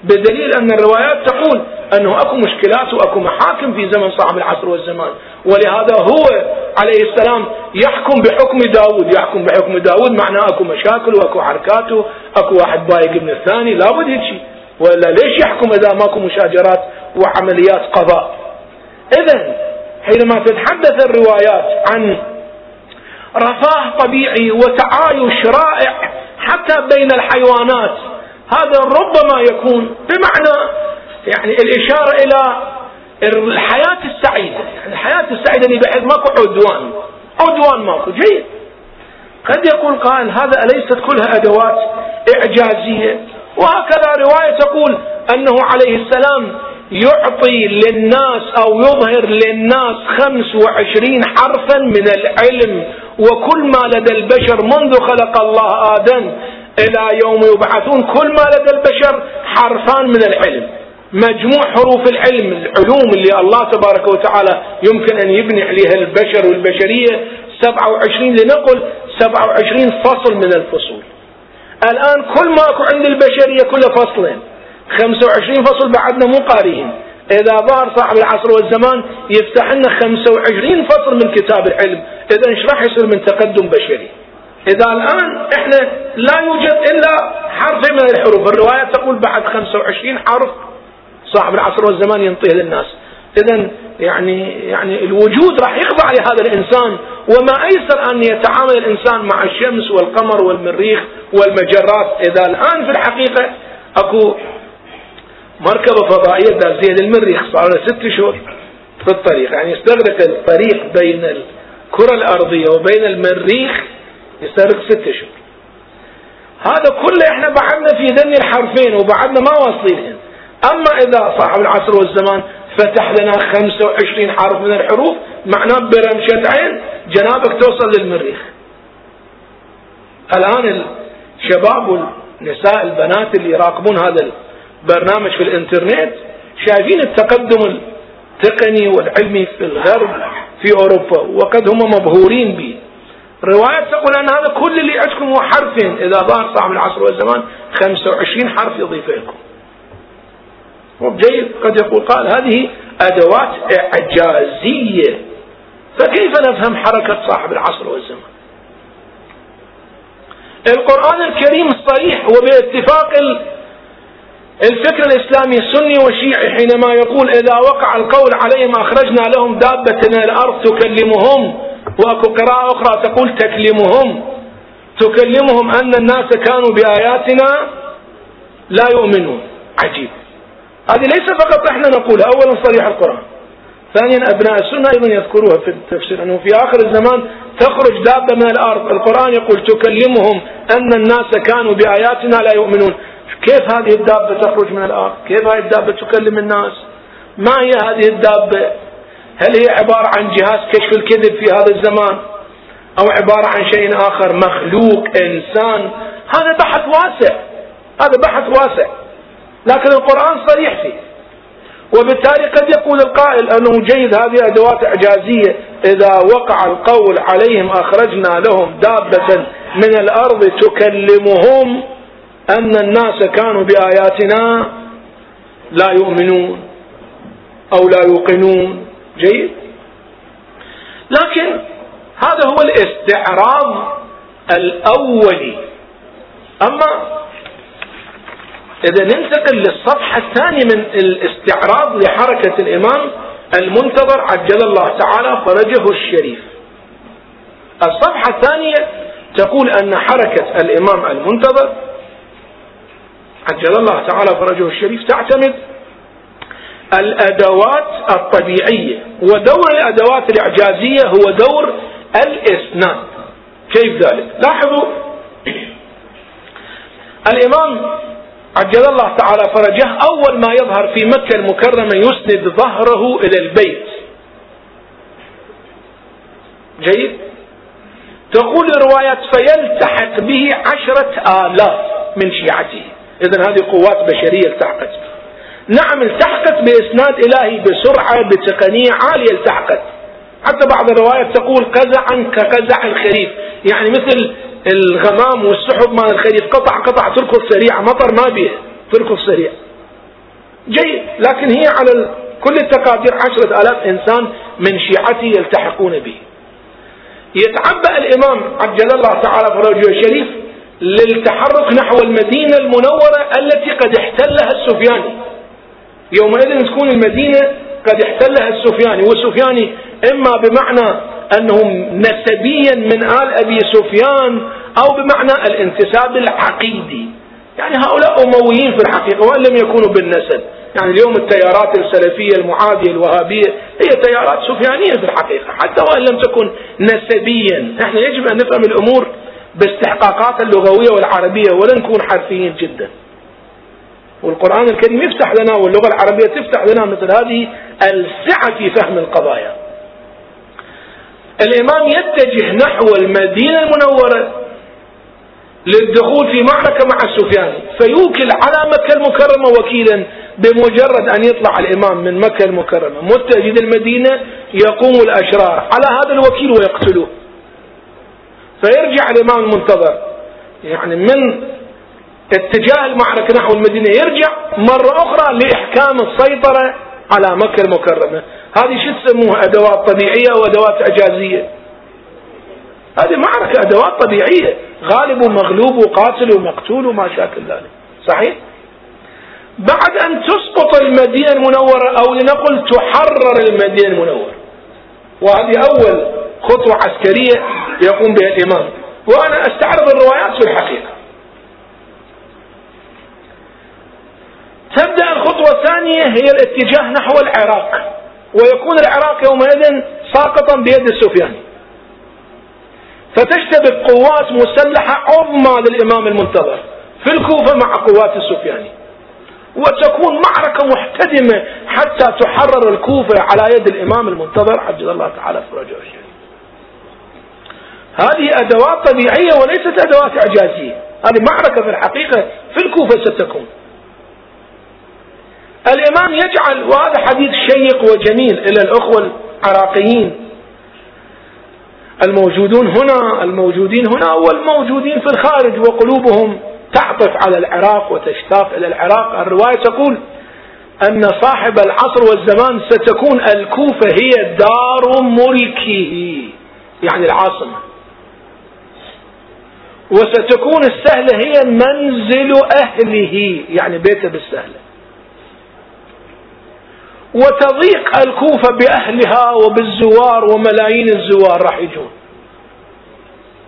بدليل أن الروايات تقول أنه أكو مشكلات وأكو محاكم في زمن صاحب العصر والزمان. ولهذا هو عليه السلام يحكم بحكم داود يحكم بحكم داود معناه أكو مشاكل وأكو حركاته أكو واحد بايق من الثاني لابد هيك ولا ليش يحكم إذا ماكو مشاجرات وعمليات قضاء؟ إذا حينما تتحدث الروايات عن رفاه طبيعي وتعايش رائع حتى بين الحيوانات هذا ربما يكون بمعنى يعني الإشارة إلى الحياة السعيدة. يعني الحياة السعيدة اللي بحيث ماكو عدوان. عدوان ماكو. جيد. قد يقول قائل هذا أليست كلها أدوات إعجازية. وهكذا رواية تقول أنه عليه السلام يعطي للناس أو يظهر للناس خمس وعشرين حرفا من العلم. وكل ما لدى البشر منذ خلق الله آدم إلى يوم يبعثون كل ما لدى البشر حرفان من العلم. مجموع حروف العلم العلوم اللي الله تبارك وتعالى يمكن أن يبني عليها البشر والبشرية. 27 لنقل 27 فصل من الفصول. الآن كل ما أكو عند البشرية كله فصلين. 25 فصل بعدنا مو قارئين إذا ظهر صاحب العصر والزمان يفتح لنا 25 فصل من كتاب العلم. إذا إيش راح يصير من تقدم بشري؟ إذا الآن إحنا لا يوجد إلا حرف من الحروف. الرواية تقول بعد 25 حرف صاحب العصر والزمان ينطيه للناس. إذا يعني يعني الوجود راح يخضع لهذا الإنسان. وما أيسر أن يتعامل الإنسان مع الشمس والقمر والمريخ والمجرات. إذا الآن في الحقيقة أكو مركبة فضائية دازية للمريخ. صار لها ست شهور في الطريق. يعني يستغرق الطريق بين الكرة الأرضية وبين المريخ يستغرق ست شهور هذا كله إحنا بعدنا في ذني الحرفين وبعدنا ما واصلين أما إذا صاحب العصر والزمان فتح لنا 25 حرف من الحروف معناه برمشة عين جنابك توصل للمريخ. الآن الشباب والنساء البنات اللي يراقبون هذا البرنامج في الإنترنت شايفين التقدم التقني والعلمي في الغرب في أوروبا وقد هم مبهورين به. رواية تقول أن هذا كل اللي عندكم هو حرفين. إذا ظهر صاحب العصر والزمان 25 حرف يضيف لكم. جيد قد يقول قال هذه أدوات إعجازية. فكيف نفهم حركة صاحب العصر والزمان؟ القرآن الكريم صريح وباتفاق الفكر الإسلامي السني والشيعي حينما يقول إذا وقع القول عليهم أخرجنا لهم دابة من الأرض تكلمهم. وأكو قراءة أخرى تقول تكلمهم. تكلمهم أن الناس كانوا بآياتنا لا يؤمنون. عجيب. هذه ليس فقط إحنا نقولها أولا صريح القرآن. ثانيا أبناء السنة أيضا يذكروها في التفسير أنه في آخر الزمان تخرج دابة من الأرض. القرآن يقول تكلمهم أن الناس كانوا بآياتنا لا يؤمنون. كيف هذه الدابة تخرج من الأرض؟ كيف هذه الدابة تكلم الناس؟ ما هي هذه الدابة؟ هل هي عبارة عن جهاز كشف الكذب في هذا الزمان؟ أو عبارة عن شيء آخر؟ مخلوق إنسان. هذا بحث واسع. هذا بحث واسع. لكن القرآن صريح فيه. وبالتالي قد يقول القائل أنه جيد هذه أدوات إعجازية إذا وقع القول عليهم أخرجنا لهم دابة من الأرض تكلمهم أن الناس كانوا بآياتنا لا يؤمنون أو لا يوقنون. جيد؟ لكن هذا هو الاستعراض الأولي أما إذا ننتقل للصفحة الثانية من الاستعراض لحركة الإمام المنتظر عجل الله تعالى فرجه الشريف. الصفحة الثانية تقول أن حركة الإمام المنتظر عجل الله تعالى فرجه الشريف تعتمد الأدوات الطبيعية ودور الأدوات الإعجازية هو دور الإسناد. كيف ذلك؟ لاحظوا الإمام عجل الله تعالى فرجه أول ما يظهر في مكة المكرمة يسند ظهره إلى البيت. جيد؟ تقول الروايات فيلتحق به عشرة آلاف من شيعته. إذا هذه قوات بشرية التحقت. نعم التحقت بإسناد إلهي بسرعة بتقنية عالية التحقت. حتى بعض الروايات تقول قزعا كقزع الخريف. يعني مثل الغمام والسحب مال الخريف قطع قطع تركض سريعة مطر ما بيه تركض سريع. جيد. لكن هي على كل التقادير عشرة آلاف إنسان من شيعته يلتحقون به. يتعبأ الإمام عجل الله تعالى فرجه الشريف للتحرك نحو المدينة المنورة التي قد احتلها السفياني. يومئذ تكون المدينة قد احتلها السفياني والسفياني إما بمعنى أنهم نسبيا من آل أبي سفيان أو بمعنى الانتساب العقيدي. يعني هؤلاء أمويين في الحقيقة وإن لم يكونوا بالنسب. يعني اليوم التيارات السلفية المعادية الوهابية هي تيارات سفيانية في الحقيقة حتى وإن لم تكن نسبيا. إحنا يجب أن نفهم الأمور باستحقاقات اللغوية والعربية ولا نكون حرفيين جدا. والقرآن الكريم يفتح لنا واللغة العربية تفتح لنا مثل هذه ألسعة في فهم القضايا. الإمام يتجه نحو المدينة المنورة للدخول في معركة مع السفياني فيوكل على مكة المكرمة وكيلا بمجرد أن يطلع الإمام من مكة المكرمة. متجه المدينة يقوم الأشرار على هذا الوكيل ويقتلوه. فيرجع الإمام المنتظر. يعني من اتجاه المعركة نحو المدينة يرجع مرة أخرى لإحكام السيطرة على مكة المكرمة. هذه شو تسموها؟ أدوات طبيعية وأدوات إعجازية؟ هذه معركة أدوات طبيعية غالب ومغلوب وقاتل ومقتول وما شاكل ذلك. صحيح؟ بعد أن تسقط المدينة المنورة أو لنقل تحرر المدينة المنورة. وهذه أول خطوة عسكرية يقوم بها الإمام. وأنا أستعرض الروايات في الحقيقة. تبدأ الخطوة الثانية هي الاتجاه نحو العراق ويكون العراق يومئذ ساقطا بيد السفياني فتشتبك قوات مسلحة عظمى للإمام المنتظر في الكوفة مع قوات السفياني وتكون معركة محتدمة حتى تحرر الكوفة على يد الإمام المنتظر عجل الله تعالى فرجه الشريف هذه أدوات طبيعية وليست أدوات إعجازية. هذه معركة في الحقيقة في الكوفة ستكون. الإمام يجعل وهذا حديث شيق وجميل إلى الأخوة العراقيين. الموجودون هنا الموجودين هنا والموجودين في الخارج وقلوبهم تعطف على العراق وتشتاق إلى العراق. الرواية تقول أن صاحب العصر والزمان ستكون الكوفة هي دار ملكه يعني العاصمة. وستكون السهلة هي منزل أهله يعني بيته بالسهلة وتضيق الكوفة بأهلها وبالزوار وملايين الزوار راح يجون.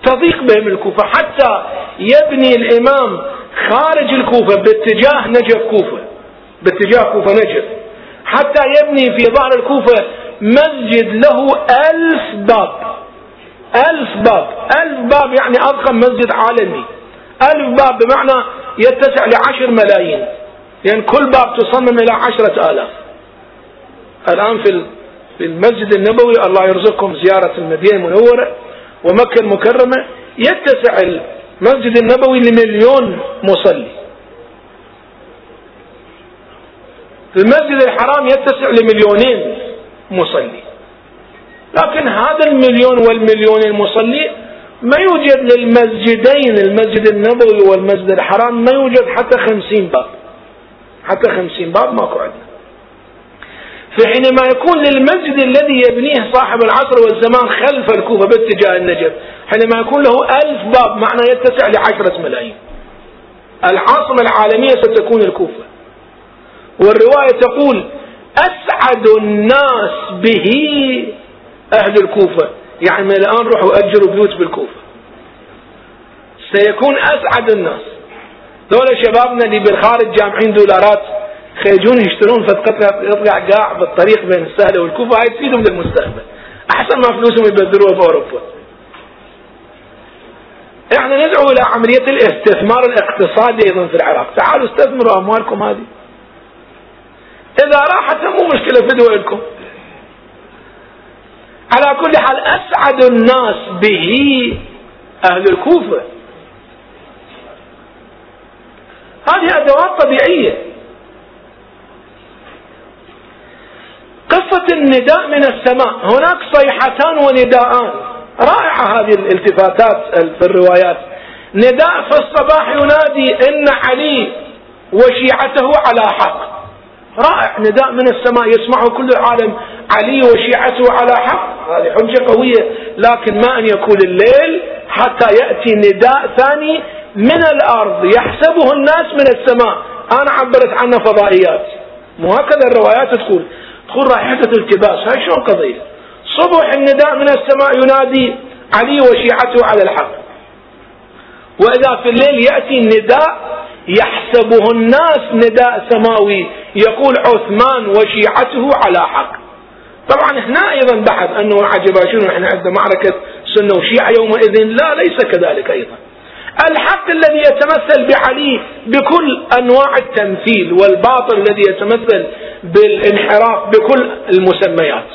تضيق بهم الكوفة. حتى يبني الإمام خارج الكوفة باتجاه نجف كوفة. باتجاه كوفة نجف. حتى يبني في ظهر الكوفة مسجد له ألف باب. ألف باب. ألف باب يعني أضخم مسجد عالمي. ألف باب بمعنى يتسع لعشر ملايين. لأن يعني كل باب تصمم إلى عشرة آلاف. الآن في المسجد النبوي الله يرزقكم زيارة المدينة المنورة ومكة المكرمة. يتسع المسجد النبوي لمليون مصلي. المسجد الحرام يتسع لمليونين مصلي. لكن هذا المليون والمليون المصلي ما يوجد للمسجدين المسجد النبوي والمسجد الحرام ما يوجد حتى خمسين باب. حتى خمسين باب ماكو عندنا. فحينما يكون للمسجد الذي يبنيه صاحب العصر والزمان خلف الكوفة باتجاه النجف حينما يكون له ألف باب معنى يتسع لعشرة ملايين. العاصمة العالمية ستكون الكوفة. والرواية تقول أسعد الناس به أهل الكوفة. يعني من الآن روحوا أجروا بيوت بالكوفة. سيكون أسعد الناس. دول شبابنا اللي بالخارج جامعين دولارات خيجون يشترون فد قطعة يطلع قاع بالطريق بين السهلة والكوفة. هاي تفيدهم للمستقبل. أحسن ما فلوسهم يبذلوها في أوروبا. إحنا ندعو إلى عملية الاستثمار الاقتصادي أيضا في العراق. تعالوا استثمروا أموالكم هذه. إذا راحت مو مشكلة فدوا لكم على كل حال أسعد الناس به أهل الكوفة. هذه أدوات طبيعية. قصة النداء من السماء. هناك صيحتان ونداءان. رائعة هذه الالتفاتات في الروايات. نداء في الصباح ينادي إن علي وشيعته على حق. رائع. نداء من السماء يسمعه كل العالم علي وشيعته على حق. هذه حجة قوية. لكن ما أن يكون الليل حتى يأتي نداء ثاني من الأرض. يحسبه الناس من السماء. أنا عبرت عنه فضائيات. مو هكذا الروايات تقول. تقول رائحة التباس هاي شلون قضية صبح النداء من السماء ينادي علي وشيعته على الحق. وإذا في الليل يأتي النداء يحسبه الناس نداء سماوي يقول عثمان وشيعته على حق. طبعا هنا أيضا بحث أنه عجب شنو إحنا عندنا معركة سنة وشيعة يومئذ؟ لا ليس كذلك أيضا. الحق الذي يتمثل بعلي بكل أنواع التمثيل والباطل الذي يتمثل بالانحراف بكل المسميات.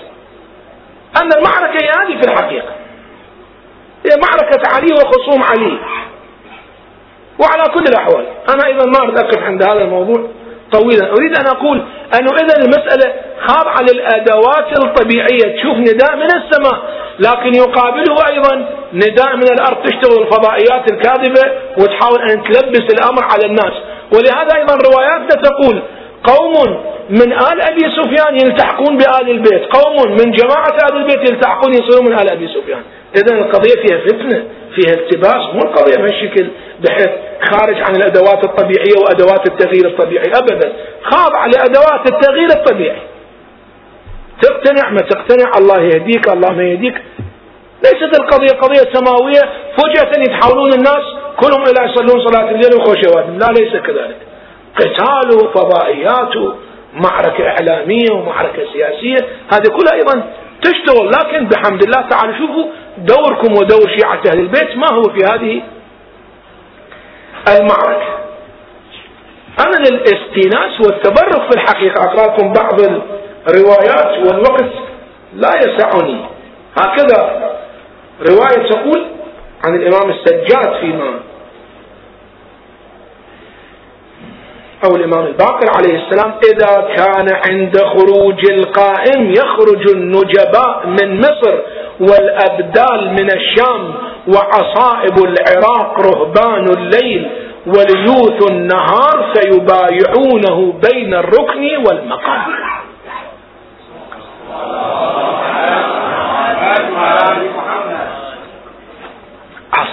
أن المعركة هي هذه في الحقيقة هي معركة علي وخصوم علي. وعلى كل الأحوال أنا أيضا ما أريد أقف عند هذا الموضوع طويلا أريد أن أقول أنه إذا المسألة خاضعة للأدوات الطبيعية. تشوف نداء من السماء. لكن يقابله أيضا نداء من الأرض تشتغل الفضائيات الكاذبة وتحاول أن تلبس الأمر على الناس. ولهذا أيضا رواياتنا تقول قوم من آل أبي سفيان يلتحقون بآل البيت. قوم من جماعة آل البيت يلتحقون يصيرون من آل أبي سفيان. إذا القضية فيها فتنة فيها التباس. مو القضية بهالشكل بحيث خارج عن الأدوات الطبيعية وأدوات التغيير الطبيعي. أبدا خاضع لأدوات التغيير الطبيعي. تقتنع ما تقتنع الله يهديك الله ما يهديك. ليست القضية قضية سماوية فجأة يتحولون الناس كلهم إلى يصلون صلاة الليل وخوشواتهم لا ليس كذلك. قتال وفضائيات معركة إعلامية ومعركة سياسية هذه كلها أيضا تشتغل. لكن بحمد الله تعالى شوفوا دوركم ودور شيعة أهل البيت ما هو في هذه المعركة؟ أنا الاستئناس والتبرك في الحقيقة أقرأ لكم بعض الروايات والوقت لا يسعني. هكذا رواية تقول عن الإمام السجاد فيما أو الإمام الباقر عليه السلام إذا كان عند خروج القائم يخرج النجباء من مصر والأبدال من الشام وعصائب العراق رهبان الليل وليوث النهار سيبايعونه بين الركن والمقام.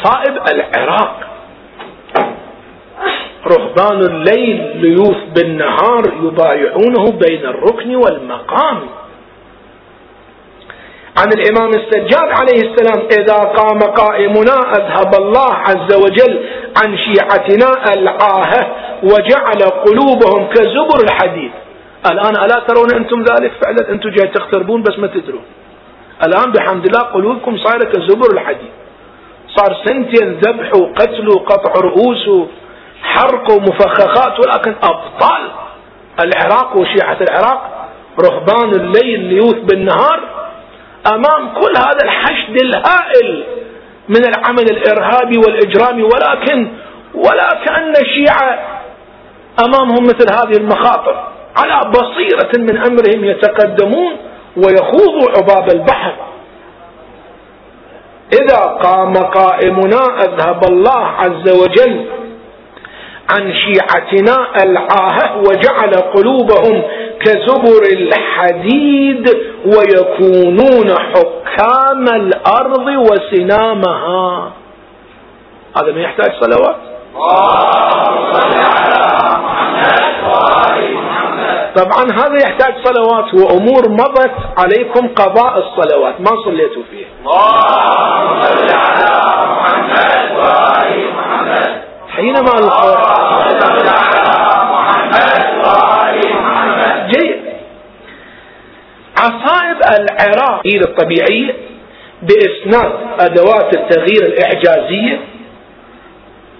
عصائب العراق. رهبان الليل ليوث بالنهار يبايعونه بين الركن والمقام. عن الإمام السجاد عليه السلام إذا قام قائمنا أذهب الله عز وجل عن شيعتنا العاهة وجعل قلوبهم كزبر الحديد. الآن ألا ترون أنتم ذلك فعلا؟ أنتم جاي تقتربون بس ما تدرون. الآن بحمد الله قلوبكم صايرة كزبر الحديد. صار سنتين ذبح وقتل وقطع رؤوس حرق ومفخخات ولكن أبطال العراق وشيعة العراق رهبان الليل ليوث بالنهار أمام كل هذا الحشد الهائل من العمل الإرهابي والإجرامي ولكن ولا كأن الشيعة أمامهم مثل هذه المخاطر على بصيرة من أمرهم يتقدمون ويخوضوا عباب البحر. إذا قام قائمنا أذهب الله عز وجل عن شيعتنا العاهة وجعل قلوبهم كزبر الحديد ويكونون حكام الأرض وسنامها. هذا ما يحتاج صلوات؟ طبعا هذا يحتاج صلوات وأمور مضت عليكم قضاء الصلوات. ما صليتوا فيه؟ اللهم صل على محمد محمد حينما جيد. عصائب العراق الطبيعية بإسناد أدوات التغيير الإعجازية.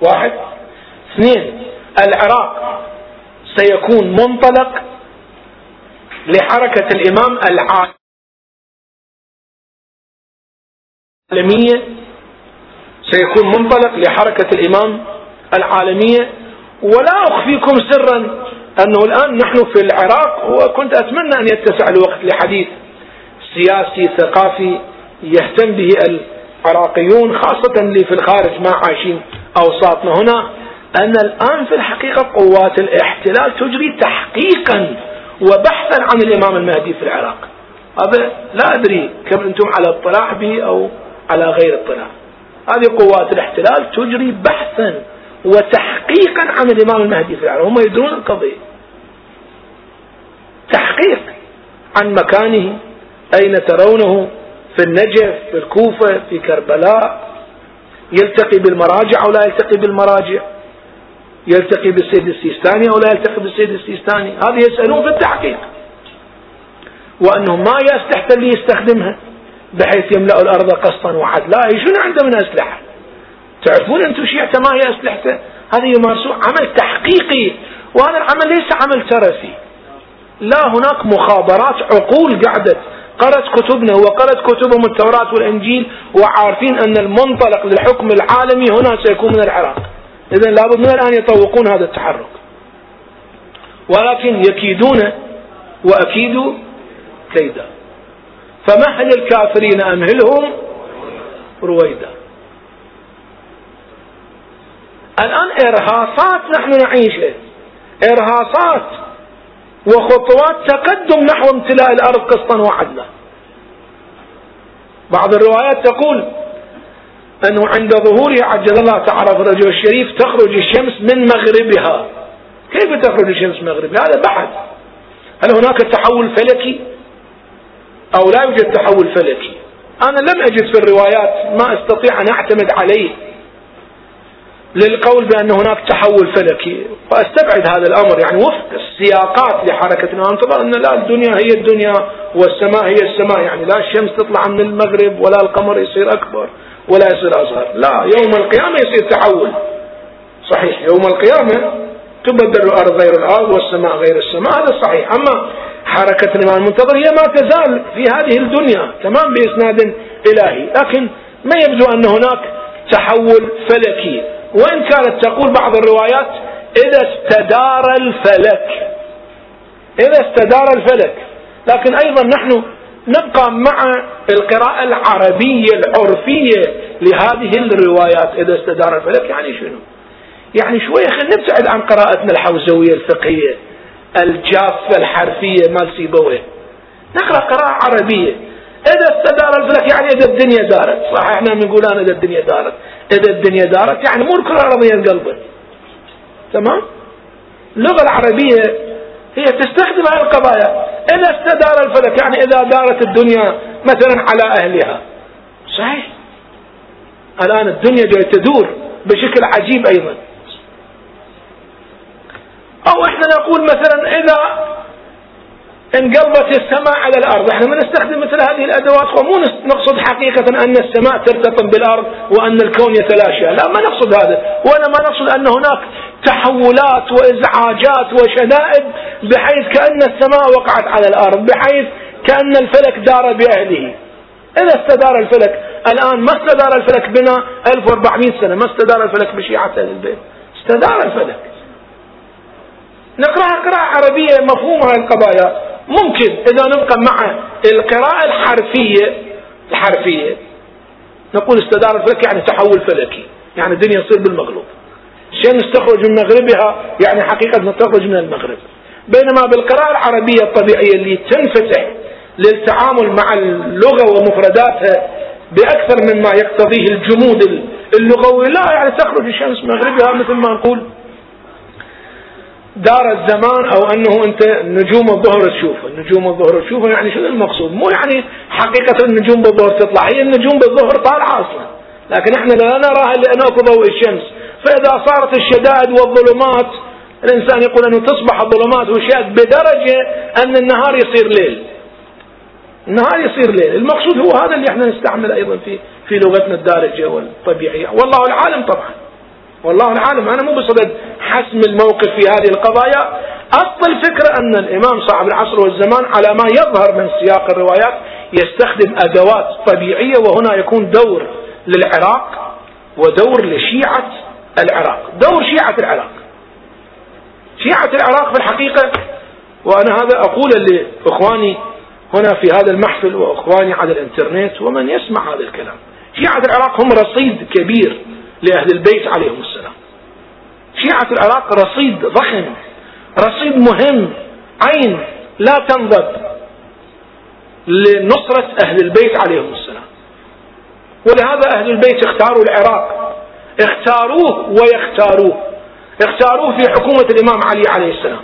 واحد. اثنين العراق سيكون منطلق لحركة الإمام العالمية. سيكون منطلق لحركة الإمام العالمية. ولا أخفيكم سرا أنه الآن نحن في العراق وكنت أتمنى أن يتسع الوقت لحديث سياسي ثقافي يهتم به العراقيون خاصة اللي في الخارج ما عايشين أوساطنا هنا. أن الآن في الحقيقة قوات الاحتلال تجري تحقيقا وبحثا عن الإمام المهدي في العراق. هذا لا أدري كم أنتم على اطلاع به أو على غير اطلاع. هذه قوات الاحتلال تجري بحثا وتحقيقا عن الإمام المهدي في العراق. هم يدرون القضية. تحقيق عن مكانه أين ترونه في النجف في الكوفة في كربلاء. يلتقي بالمراجع أو لا يلتقي بالمراجع؟ يلتقي بالسيد السيستاني أو لا يلتقي بالسيد السيستاني. هذه يسألون في التحقيق. وأنه ما اللي يستخدمها بحيث يملأ الأرض قسطا وعدلا شنو عنده من أسلحة؟ تعرفون أنتم شيعته ما هي أسلحته؟ هذه يمارسون عمل تحقيقي وهذا العمل ليس عمل ترفي. لا هناك مخابرات عقول قعدت. قرأت كتبنا وقرأت كتبهم التوراة والإنجيل وعارفين أن المنطلق للحكم العالمي هنا سيكون من العراق. إذا لابد من الآن يطوقون هذا التحرك. ولكن يكيدون وأكيدوا كيدا. فمهل الكافرين أمهلهم رويدا. الآن إرهاصات نحن نعيشها إرهاصات وخطوات تقدم نحو امتلاء الأرض قسطا وعدلا. بعض الروايات تقول أنه عند ظهورها عجل الله تعالى فرجه الشريف تخرج الشمس من مغربها. كيف تخرج الشمس من مغربها؟ هذا بحث. هل هناك تحول فلكي؟ أو لا يوجد تحول فلكي؟ أنا لم أجد في الروايات ما أستطيع أن أعتمد عليه للقول بأن هناك تحول فلكي. فأستبعد هذا الأمر. يعني وفق السياقات لحركتنا أنتظر أن لا الدنيا هي الدنيا والسماء هي السماء. يعني لا الشمس تطلع من المغرب ولا القمر يصير أكبر. ولا يصير أصغر. لا. يوم القيامة يصير تحول. صحيح. يوم القيامة تبدل الأرض غير الأرض والسماء غير السماء هذا صحيح. أما حركة الإمام المنتظر هي ما تزال في هذه الدنيا تمام بإسناد إلهي. لكن ما يبدو أن هناك تحول فلكي. وإن كانت تقول بعض الروايات إذا استدار الفلك. إذا استدار الفلك. لكن أيضا نحن نبقى مع القراءة العربية العرفية لهذه الروايات. إذا استدار الفلك يعني شنو؟ يعني شوية خلينا نبتعد عن قراءتنا الحوزوية الفقهية الجافة الحرفية مال سيبويه. نقرأ قراءة عربية. إذا استدار الفلك يعني إذا الدنيا دارت. صح إحنا بنقول أنا إذا الدنيا دارت. إذا الدنيا دارت يعني مو الكرة الأرضية انقلبت تمام؟ اللغة العربية هي تستخدم هذه القضايا. إذا استدار الفلك يعني إذا دارت الدنيا مثلا على أهلها. صحيح. الآن الدنيا جاي تدور بشكل عجيب أيضا. أو إحنا نقول مثلا إذا انقلبت السماء على الأرض. إحنا ما نستخدم مثل هذه الأدوات ومو نقصد حقيقة أن السماء ترتطم بالأرض وأن الكون يتلاشى. لا ما نقصد هذا. ولا ما نقصد أن هناك تحولات وإزعاجات وشدائد بحيث كأن السماء وقعت على الأرض بحيث كأن الفلك دار بأهله. إذا استدار الفلك الآن ما استدار الفلك بنا 1400 سنة؟ ما استدار الفلك بشيعة أهل البيت استدار الفلك. نقرأها قراءة عربية مفهومها القضايا ممكن إذا نبقى مع القراءة الحرفية الحرفية. نقول استدار الفلك يعني تحول فلكي يعني الدنيا تصير بالمغلوب الشمس تخرج من مغربها يعني حقيقة تخرج من المغرب. بينما بالقراءة العربية الطبيعية اللي تنفتح للتعامل مع اللغة ومفرداتها بأكثر مما يقتضيه الجمود اللغوي لا يعني تخرج الشمس مغربها مثل ما نقول. دار الزمان أو أنه أنت نجوم الظهر تشوفه نجوم الظهر تشوفه يعني شنو المقصود؟ مو يعني حقيقة النجوم بالظهر تطلع. هي النجوم بالظهر طالعة أصلا. لكن إحنا لا نراها لأن أكو ضوء الشمس. فإذا صارت الشدائد والظلمات الإنسان يقول أنه تصبح الظلمات والشدائد بدرجة أن النهار يصير ليل. النهار يصير ليل. المقصود هو هذا اللي إحنا نستعمل أيضا في في لغتنا الدارجة والطبيعية. والله العالم طبعا. والله العالم. أنا مو بصدد حسم الموقف في هذه القضايا. أصل الفكرة أن الإمام صاحب العصر والزمان على ما يظهر من سياق الروايات يستخدم أدوات طبيعية وهنا يكون دور للعراق ودور لشيعة العراق. دور شيعة العراق. شيعة العراق في الحقيقة وأنا هذا أقول لإخواني هنا في هذا المحفل وإخواني على الإنترنت ومن يسمع هذا الكلام. شيعة العراق هم رصيد كبير لأهل البيت عليهم السلام. شيعة العراق رصيد ضخم رصيد مهم عين لا تنضب لنصرة أهل البيت عليهم السلام. ولهذا أهل البيت اختاروا العراق. اختاروه ويختاروه. اختاروه في حكومة الإمام علي عليه السلام.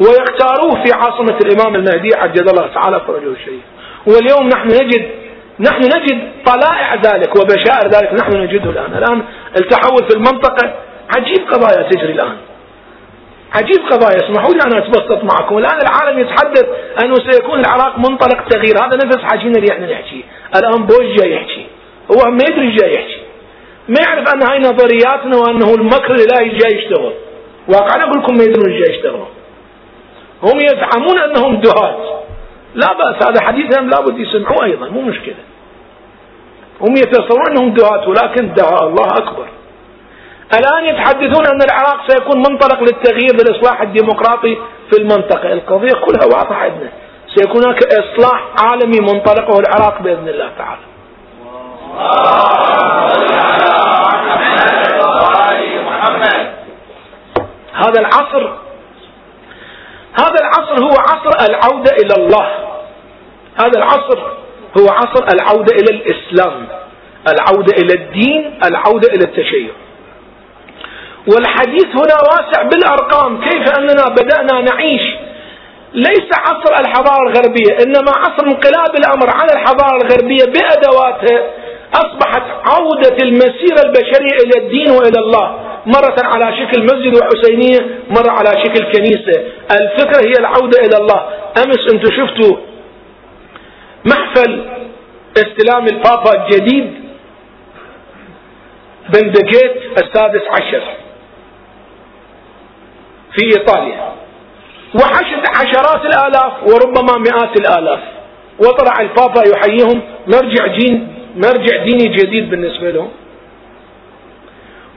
ويختاروه في عاصمة الإمام المهدي عجل الله تعالى فرجه الشريف. واليوم نحن نجد نحن نجد طلائع ذلك وبشائر ذلك نحن نجده الآن. الآن التحول في المنطقة عجيب قضايا تجري الآن. عجيب قضايا. اسمحوا لي أن أتبسط معكم. الآن العالم يتحدث أنه سيكون العراق منطلق تغيير. هذا نفس حاجينا اللي إحنا نحكي. الآن بوش جاي يحكي. هو ما يدري جاي يحكي. ما يعرف أن هاي نظرياتنا وأنه المكر الإلهي جاي يشتغل. واقعا أقول لكم ما يدرون جاي يشتغلون. هم يزعمون أنهم دهات لا بأس. هذا حديثهم لابد يسمعوه أيضا. مو مشكلة. هم يتصورون أنهم دعاة ولكن دعاء الله أكبر. الآن يتحدثون أن العراق سيكون منطلق للتغيير للإصلاح الديمقراطي في المنطقة القضية كلها واضحة عندنا. سيكون هناك إصلاح عالمي منطلقه العراق بإذن الله تعالى. هذا العصر هذا العصر هو عصر العودة إلى الله. هذا العصر هو عصر العودة إلى الإسلام العودة إلى الدين العودة إلى التشيع. والحديث هنا واسع بالأرقام. كيف أننا بدأنا نعيش؟ ليس عصر الحضارة الغربية إنما عصر انقلاب الأمر على الحضارة الغربية بأدواتها أصبحت عودة المسيرة البشرية إلى الدين وإلى الله. مرة على شكل مسجد وحسينية مرة على شكل كنيسة. الفكرة هي العودة إلى الله. أمس أنتم شفتوا محفل استلام البابا الجديد بندقيت السادس عشر. في إيطاليا. وحشد عشرات الآلاف وربما مئات الآلاف. وطلع البابا يحييهم. مرجع دين مرجع ديني جديد بالنسبة لهم.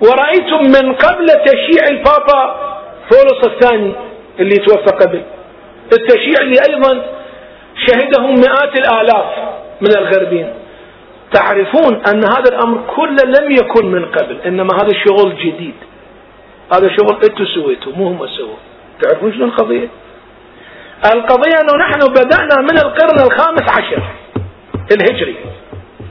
ورأيتم من قبل تشييع البابا فولس الثاني اللي توفى قبل. التشييع اللي أيضا شهده مئات الآلاف من الغربين تعرفون أن هذا الأمر كله لم يكن من قبل إنما هذا شغل جديد. هذا شغل أنتم سويتوا مو هم سووا تعرفون شنو القضية؟ القضية أنه نحن بدأنا من القرن الخامس عشر الهجري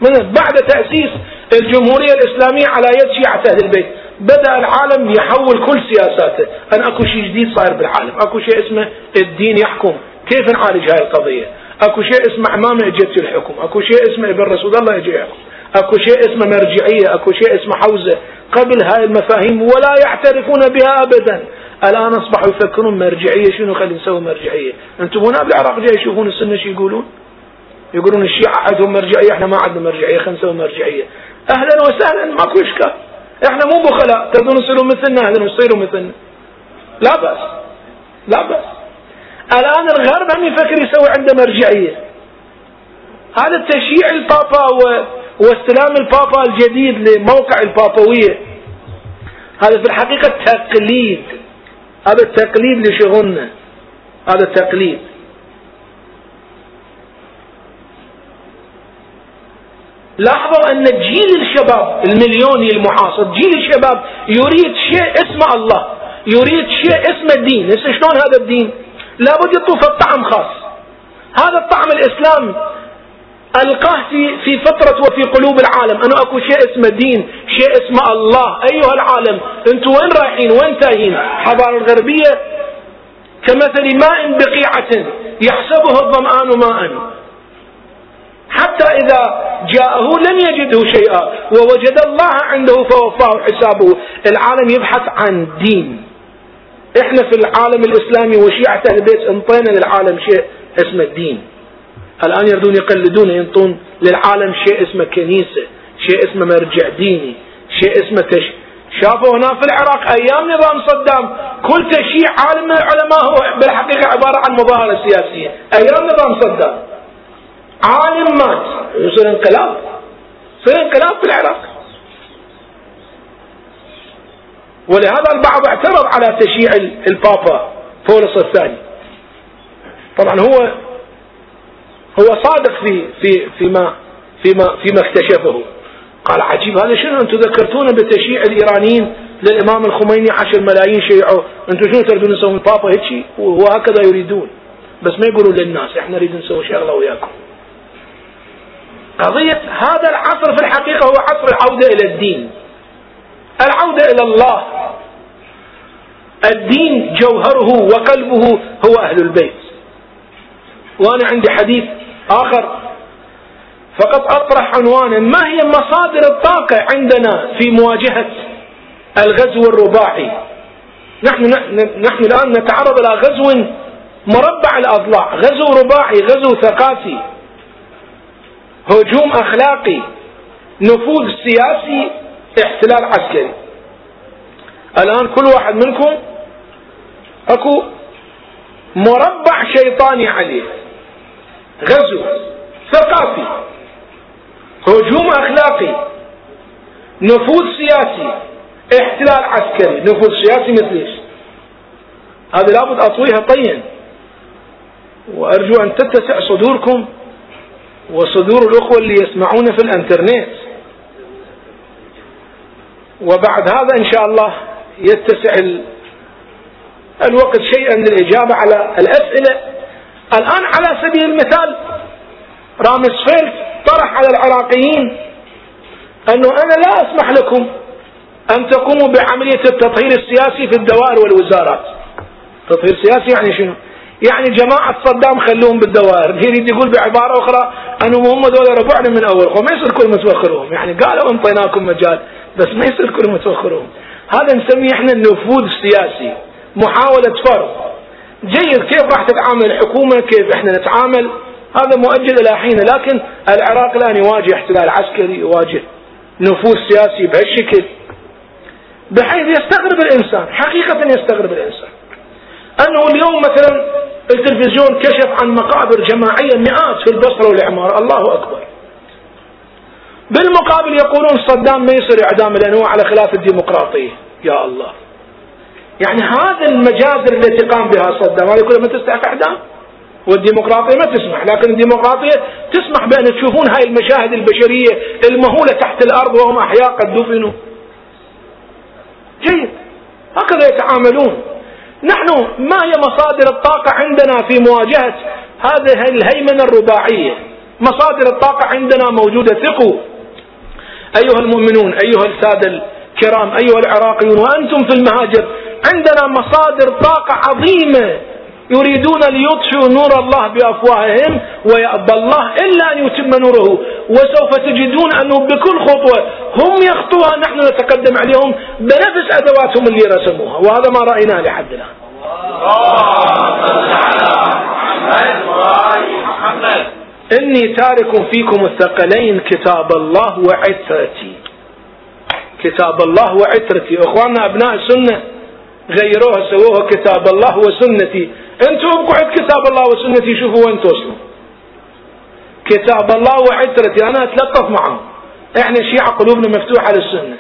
من بعد تأسيس الجمهورية الإسلامية على يد شيعة أهل البيت. بدأ العالم يحول كل سياساته. أن أكو شيء جديد صاير بالعالم. أكو شيء اسمه الدين يحكم. كيف نعالج هاي القضية؟ أكو شيء اسمه عمامة إجت الحكم. أكو شيء اسمه ابن رسول الله يجي يحكم أكو شيء اسمه مرجعية أكو شيء اسمه حوزة. قبل هاي المفاهيم ولا يعترفون بها ابدا. الآن أصبحوا يفكرون مرجعية شنو خلي نسوي مرجعية؟ أنتم هنا بالعراق جاي يشوفون السنة شو يقولون؟ يقولون الشيعة عندهم مرجعية إحنا ما عندنا مرجعية خلينا نسوي مرجعية. أهلا وسهلا ماكو إشكال. إحنا مو بخلاء. تقدرون تصيروا مثلنا أهلا وتصيروا مثلنا. لا بأس. لا بأس. الآن الغرب هم يفكر يسوي عنده مرجعية. هذا التشييع البابا واستلام البابا الجديد لموقع البابوية. هذا في الحقيقة تقليد. هذا التقليد لشغلنا هذا التقليد. لاحظوا أن جيل الشباب المليوني المعاصر جيل الشباب يريد شيء اسمه الله يريد شيء اسمه الدين. شلون هذا الدين؟ لابد يطوف الطعم خاص. هذا الطعم الإسلام ألقاه في في فطرة وفي قلوب العالم. أنه أكو شيء اسمه دين شيء اسمه الله. أيها العالم أنتم وين رايحين؟ وين تاهين؟ حضارة الغربية كمثل ماء بقيعة يحسبه الظمآن ماء. حتى إذا جاءه لم يجده شيئا ووجد الله عنده فوفاه حسابه. العالم يبحث عن دين. إحنا في العالم الإسلامي وشيعة البيت انطينا للعالم شيء اسمه الدين الآن يردون يقلدون ينطون للعالم شيء اسمه كنيسة شيء اسمه مرجع ديني شيء اسمه تش... شافوا هنا في العراق أيام نظام صدام كل تشييع عالم من العلماء هو بالحقيقة عبارة عن مظاهرة سياسية. أيام نظام صدام. عالم مات. يصير انقلاب. يصير انقلاب في العراق. ولهذا البعض اعترض على تشييع البابا بولس الثاني. طبعا هو هو صادق في في فيما فيما فيما اكتشفه. قال عجيب هذا شنو أنتم ذكرتونا بتشييع الإيرانيين للإمام الخميني عشر ملايين شيعوا؟ أنتم شنو تريدون تسوون بابا هيك وهكذا يريدون. بس ما يقولوا للناس إحنا نريد نسوي شغله وياكم. قضية هذا العصر في الحقيقة هو عصر العودة إلى الدين. العودة إلى الله. الدين جوهره وقلبه هو أهل البيت. وأنا عندي حديث آخر. فقط أطرح عنوانا. ما هي مصادر الطاقة عندنا في مواجهة الغزو الرباعي؟ نحن, نحن الآن نتعرض إلى غزو مربع الأضلاع. غزو رباعي غزو ثقافي. هجوم أخلاقي. نفوذ سياسي. احتلال عسكري. الآن كل واحد منكم أكو مربع شيطاني عليه. غزو ثقافي هجوم اخلاقي نفوذ سياسي احتلال عسكري نفوذ سياسي مثل إيش هذا لابد أطويها طيا. وأرجو أن تتسع صدوركم وصدور الأخوة اللي يسمعون في الإنترنت. وبعد هذا إن شاء الله يتسع الوقت شيئا للإجابة على الأسئلة. الآن على سبيل المثال رامسفيلد طرح على العراقيين أنه أنا لا أسمح لكم أن تقوموا بعملية التطهير السياسي في الدوائر والوزارات. تطهير سياسي يعني شنو؟ يعني جماعة صدام خلوهم بالدوائر. يريد يقول بعبارة أخرى أنهم هم دول ربعنا من أول وما يصير كل ما توخروهم يعني قالوا أنطيناكم مجال بس ما يصير كل ما توخروهم هذا نسميه إحنا النفوذ السياسي محاولة فرض. جيد كيف راح تتعامل الحكومة كيف إحنا نتعامل؟ هذا مؤجل إلى حين لكن العراق الان يواجه احتلال عسكري يواجه نفوذ سياسي بهالشكل. بحيث يستغرب الإنسان حقيقة يستغرب الإنسان. نحن اليوم مثلا التلفزيون كشف عن مقابر جماعية مئات في البصرة والعمارة الله أكبر. بالمقابل يقولون صدام ما يصير إعدام لأنه على خلاف الديمقراطية. يا الله. يعني هذا المجازر التي قام بها صدام. هذه كلها ما تستحق إعدام والديمقراطية ما تسمح. لكن الديمقراطية تسمح بأن تشوفون هاي المشاهد البشرية المهولة تحت الأرض وهم أحياء قد دفنوا. جيد. هكذا يتعاملون. نحن ما هي مصادر الطاقة عندنا في مواجهة هذه الهيمنة الرباعية؟ مصادر الطاقة عندنا موجودة. ثقوا أيها المؤمنون أيها السادة الكرام أيها العراقيون وأنتم في المهاجر. عندنا مصادر طاقة عظيمة يريدون ليطفئوا نور الله بأفواههم ويأبى الله إلا أن يتم نوره وسوف تجدون أنه بكل خطوة هم يخطوها نحن نتقدم عليهم بنفس أدواتهم اللي رسموها وهذا ما رأيناه لحد الان. إني تارك فيكم الثقلين كتاب الله وعترتي. كتاب الله وعترتي، إخواننا أبناء السنة غيروها سووها كتاب الله وسنتي. أنتم ابقوا عند كتاب الله وسنتي شوفوا وين توصلوا. كتاب الله وعترتي أنا أتلطف معهم. إحنا شيعة قلوبنا مفتوحة للسنة.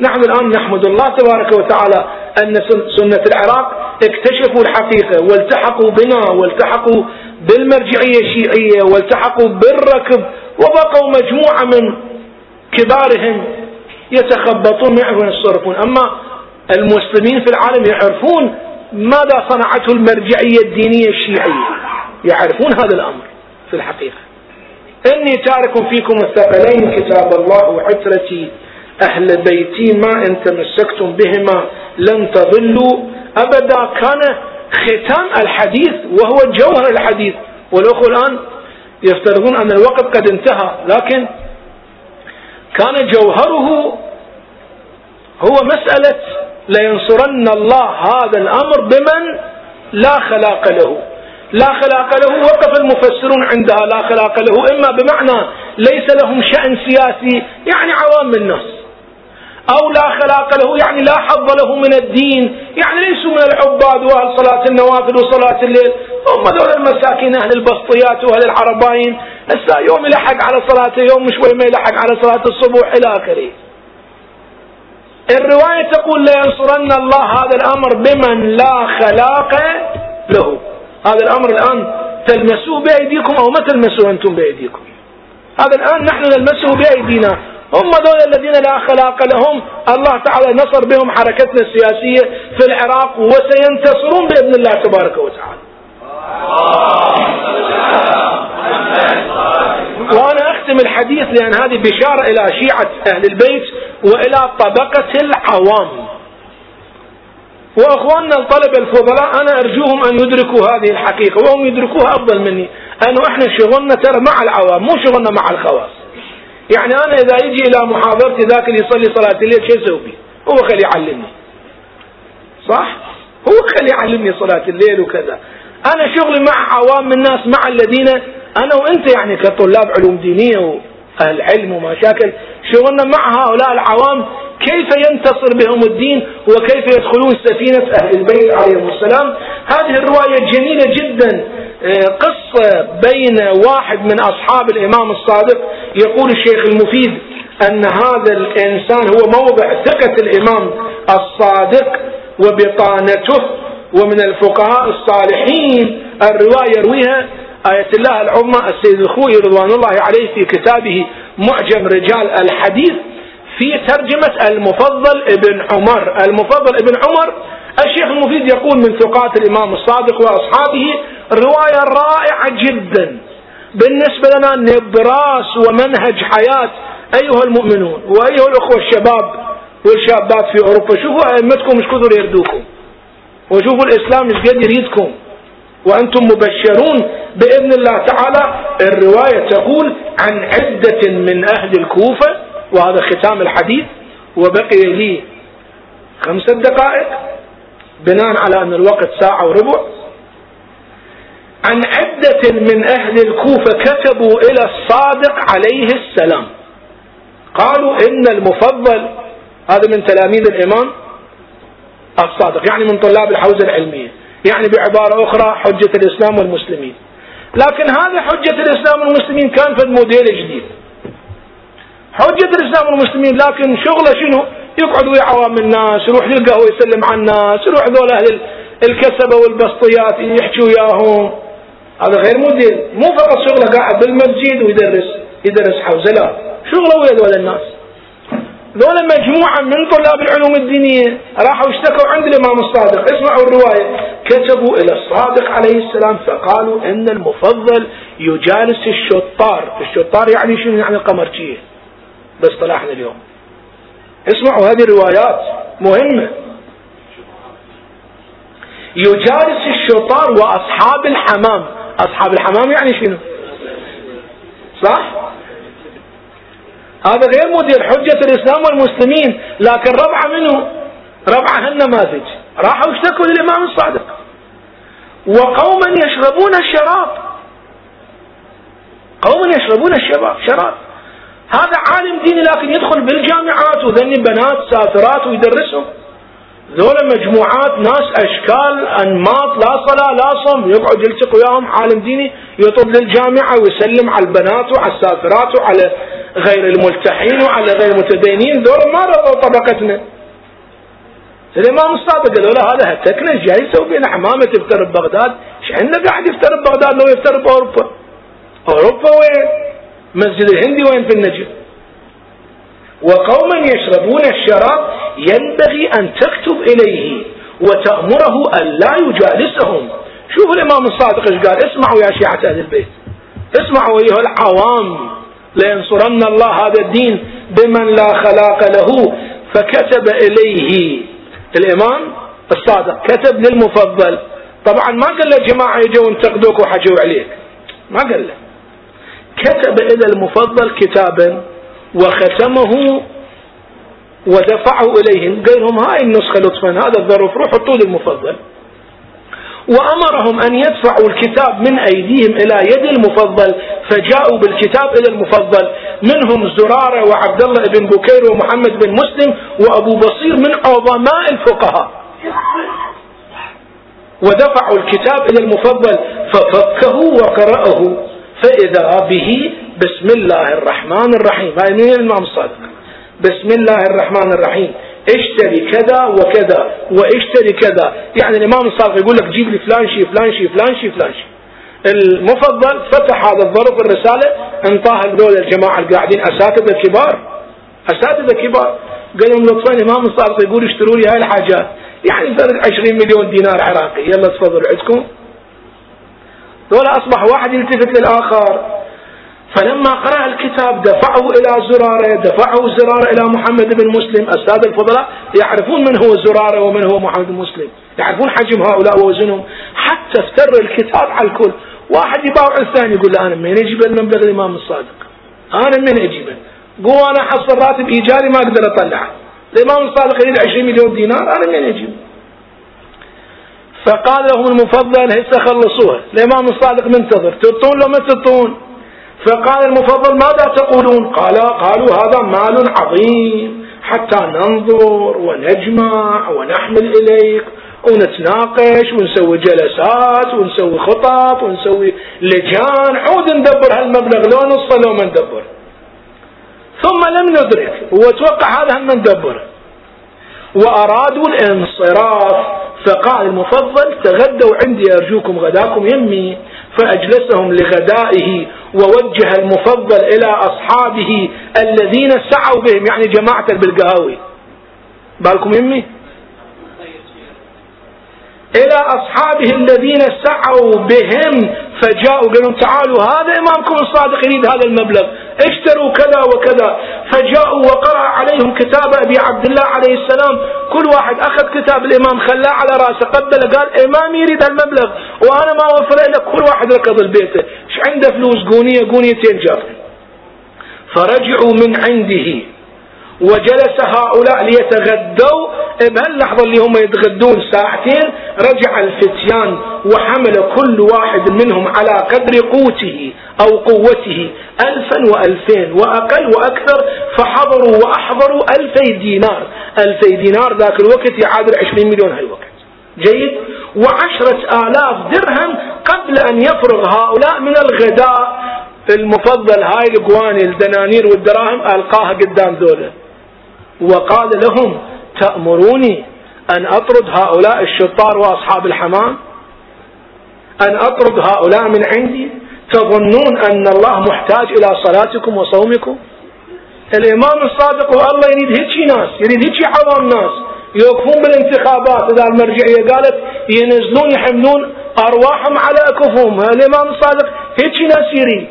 نحن الآن نحمد الله تبارك وتعالى أن سنة العراق اكتشفوا الحقيقة والتحقوا بنا والتحقوا بالمرجعية الشيعية والتحقوا بالركب وبقوا مجموعة من كبارهم يتخبطون ما يعرفون يتصرفون. أما المسلمين في العالم يعرفون ماذا صنعته المرجعية الدينية الشيعية. يعرفون هذا الأمر في الحقيقة. إني تارك فيكم الثقلين كتاب الله وعترتي أهل بيتي ما إن تمسكتم بهما لن تضلوا. أبدا كان ختام الحديث وهو جوهر الحديث. والأخوة الآن يفترضون أن الوقت قد انتهى لكن كان جوهره هو مسألة لينصرن الله هذا الأمر بمن لا خلاق له. لا خلاق له وقف المفسرون عندها لا خلاق له إما بمعنى ليس لهم شأن سياسي يعني عوام الناس. أو لا خلاق له يعني لا حظ له من الدين يعني ليسوا من العباد وأهل صلاة النوافل وصلاة الليل. هم دول المساكين أهل البسطيات وأهل العرباين هسه يوم يلحق على صلاة يوم شوي ما يلحق على صلاة الصبح إلى آخره. الرواية تقول لينصرن الله هذا الأمر بمن لا خلاق له. هذا الأمر الآن تلمسوه بأيديكم أو ما تلمسوه أنتم بأيديكم. هذا الآن نحن نلمسه بأيدينا. هم دول الذين لا خلاق لهم. الله تعالى نصر بهم حركتنا السياسية في العراق وسينتصرون بإذن الله تبارك وتعالى. وأنا أختم الحديث لأن هذه بشارة إلى شيعة أهل البيت وإلى طبقة العوام. وأخواننا الطلبة الفضلاء أنا أرجوهم أن يدركوا هذه الحقيقة وهم يدركوها أفضل مني. أنه إحنا شغلنا ترى مع العوام مو شغلنا مع الخواص. يعني أنا إذا يجي إلى محاضرتي ذاك اللي يصلي صلاة الليل شو يسوي هو خلي يعلمني. صح؟ هو خلي يعلمني صلاة الليل وكذا. أنا شغلي مع عوام الناس مع الذين أنا وأنت يعني كطلاب علوم دينية وأهل علم ومشاكل شغلنا مع هؤلاء العوام كيف ينتصر بهم الدين وكيف يدخلون سفينة أهل البيت عليهم السلام؟ هذه الرواية جميلة جدا. آه، قصة بين واحد من أصحاب الإمام الصادق. يقول الشيخ المفيد أن هذا الإنسان هو موضع ثقة الإمام الصادق وبطانته. ومن الفقهاء الصالحين الرواية يرويها آية الله العظمى السيد الخوي رضوان الله عليه في كتابه معجم رجال الحديث في ترجمة المفضل ابن عمر. المفضل ابن عمر الشيخ المفيد يقول من ثقات الإمام الصادق وأصحابه رواية رائعة جدا. بالنسبة لنا نبراس ومنهج حياة أيها المؤمنون وأيها الأخوة الشباب والشابات في أوروبا. شوفوا أئمتكم مش كثر يردوكم وشوفوا الإسلام مش قد يريدكم وأنتم مبشرون بإذن الله تعالى الرواية تقول عن عدة من أهل الكوفة وهذا ختام الحديث وبقي لي خمسة دقائق بناء على أن الوقت ساعة وربع. عن عدة من أهل الكوفة كتبوا إلى الصادق عليه السلام. قالوا إن المفضل هذا من تلاميذ الإمام الصادق يعني من طلاب الحوزة العلمية يعني بعبارة أخرى حجة الإسلام والمسلمين. لكن هذا حجة الإسلام والمسلمين كان في الموديل جديد حجة الإسلام والمسلمين لكن شغله شنو؟ يقعد ويا عوام الناس يروح للقهوة يسلم على الناس يروح ذول أهل الكسبة والبسطيات يحكي وياهم. هذا غير موديل. مو فقط شغله قاعد بالمسجد ويدرس يدرس حوزة لا. شغله ويا ذول الناس. ذولا مجموعة من طلاب العلوم الدينية راحوا اشتكوا عند الإمام الصادق اسمعوا الرواية كتبوا إلى الصادق عليه السلام فقالوا إن المفضل يجالس الشطار. الشطار يعني شنو؟ يعني القمرجية باصطلاحنا اليوم. اسمعوا هذه الروايات. مهمة. يجالس الشطار وأصحاب الحمام. أصحاب الحمام يعني شنو؟ صح؟ هذا غير مدير حجة الإسلام والمسلمين لكن ربعه منه ربعه هالنماذج راحوا اشتكوا للإمام الصادق. وقوما يشربون الشراب. قوما يشربون الشراب شراب. هذا عالم ديني لكن يدخل بالجامعات وذني بنات سافرات ويدرسهم. ذولا مجموعات ناس أشكال أنماط لا صلاة لا صم يقعد يلتقي وياهم عالم ديني يطب للجامعة ويسلم على البنات وعلى السافرات وعلى غير الملتحين وعلى غير المتدينين. ذولا ما رضوا طبقتنا. الامام الصادق قالوا له هذا هتكنا جاي يسوي؟ بين حمامة تفتر ببغداد. إيش عندنا قاعد يفتر ببغداد لو يفتر بأوروبا؟ أوروبا وين؟ مسجد الهندي وين في النجم؟ وقوما يشربون الشراب ينبغي أن تكتب إليه وتأمره أن لا يجالسهم. شوفوا الإمام الصادق إيش قال؟ اسمعوا يا شيعة أهل البيت. اسمعوا أيها العوام. لينصرن الله هذا الدين بمن لا خلاق له. فكتب إليه. الإمام الصادق كتب للمفضل. طبعا ما قال له جماعة يجوا ينتقدوك وحجوا عليك. ما قال له. كتب إلى المفضل كتابا وختمه ودفعه إليهم. قال لهم هاي النسخة لطفا هذا الظرف روحوا طول المفضل وأمرهم أن يدفعوا الكتاب من أيديهم إلى يد المفضل فجاءوا بالكتاب إلى المفضل. منهم زرارة وعبد الله بن بكير ومحمد بن مسلم وأبو بصير من عظماء الفقهاء. ودفعوا الكتاب إلى المفضل ففكه وقرأه. فإذا به بسم الله الرحمن الرحيم. هاي من الإمام الصادق. بسم الله الرحمن الرحيم. اشتري كذا وكذا واشتري كذا. يعني الإمام الصادق يقول لك جيب لي فلان شيء فلان شيء فلان شيء فلان شيء المفضل فتح هذا الظرف الرسالة انطاها هذول الجماعة القاعدين أساتذة كبار. أساتذة كبار. قال لهم لطفا الإمام الصادق يقول اشتروا لي هاي الحاجات. يعني فرق 20 مليون دينار عراقي. يلا تفضلوا عندكم. دولة أصبح واحد يلتفت للآخر. فلما قرأ الكتاب دفعه إلى زرارة دفعه زرارة إلى محمد بن مسلم. السادة الفضلاء يعرفون من هو زرارة ومن هو محمد بن مسلم. يعرفون حجم هؤلاء ووزنهم. حتى افتر الكتاب على الكل. واحد يباوع الثاني يقول له أنا من أجيب المبلغ الإمام الصادق؟ أنا من أجيبه قول أنا حصل راتب إيجاري ما أقدر أطلعه. الإمام الصادق يريد 20 مليون دينار أنا من أجيبه فقال لهم المفضل هسه خلصوها الإمام الصادق منتظر تطون لو ما تطون؟ فقال المفضل ماذا تقولون؟ قال قالوا هذا مال عظيم حتى ننظر ونجمع ونحمل إليك ونتناقش ونسوي جلسات ونسوي خطط ونسوي لجان. عود ندبر هالمبلغ لو نصه لو ما ندبر. ثم لم ندرك واتوقع هذا هم ندبر. وأرادوا الانصراف. فقال المفضل تغدوا عندي أرجوكم غداكم يمي. فأجلسهم لغدائه ووجه المفضل إلى أصحابه الذين سعوا بهم يعني جماعة بالقهاوي بالكم يمي؟ إلى أصحابه الذين سعوا بهم فجاءوا قالوا تعالوا هذا إمامكم الصادق يريد هذا المبلغ. اشتروا كذا وكذا. فجاءوا وقرأ عليهم كتاب أبي عبد الله عليه السلام. كل واحد أخذ كتاب الإمام خلاه على رأسه قبل قال إمام يريد المبلغ وأنا ما أوفر لك كل واحد ركض البيت. إيش عنده فلوس؟ قونية قونيتين جار فرجعوا من عنده وجلس هؤلاء ليتغدوا. بهاللحظة اللي هم يتغدون ساعتين رجع الفتيان وحمل كل واحد منهم على قدر قوته أو قوته ألفا وألفين وأقل وأكثر فحضروا وأحضروا ألفي دينار. ألفي دينار ذاك الوقت يعادل عشرين مليون هالوقت جيد؟ وعشرة آلاف درهم قبل أن يفرغ هؤلاء من الغداء المفضل هاي القواني الدنانير والدراهم ألقاها قدام ذولا وقال لهم تأمروني أن أطرد هؤلاء الشطار وأصحاب الحمام؟ أن أطرد هؤلاء من عندي؟ تظنون أن الله محتاج إلى صلاتكم وصومكم؟ الإمام الصادق والله يريد هيك ناس يريد هيك عوام ناس يوقفون بالانتخابات. إذا المرجعية قالت ينزلون يحملون أرواحهم على أكفهم الإمام الصادق هيك ناس يريد.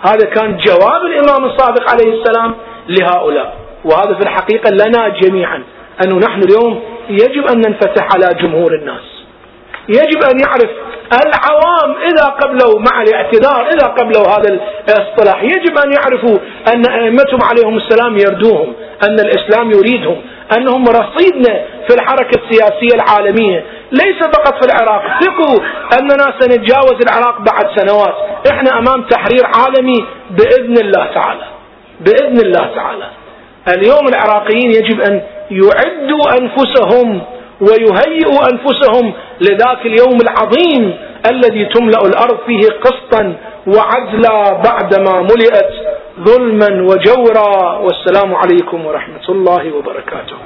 هذا كان جواب الإمام الصادق عليه السلام لهؤلاء. وهذا في الحقيقة لنا جميعا. أنه نحن اليوم يجب أن ننفتح على جمهور الناس. يجب أن يعرف العوام إذا قبلوا مع الاعتذار إذا قبلوا هذا الاصطلاح. يجب أن يعرفوا أن أئمتهم عليهم السلام يردوهم أن الإسلام يريدهم أنهم رصيدنا في الحركة السياسية العالمية. ليس فقط في العراق. ثقوا أننا سنتجاوز العراق بعد سنوات. إحنا أمام تحرير عالمي بإذن الله تعالى. بإذن الله تعالى. اليوم العراقيين يجب أن يعدوا أنفسهم ويهيئوا أنفسهم لذاك اليوم العظيم الذي تملأ الأرض فيه قسطا وعدلا بعدما ملئت ظلما وجورا. والسلام عليكم ورحمة الله وبركاته.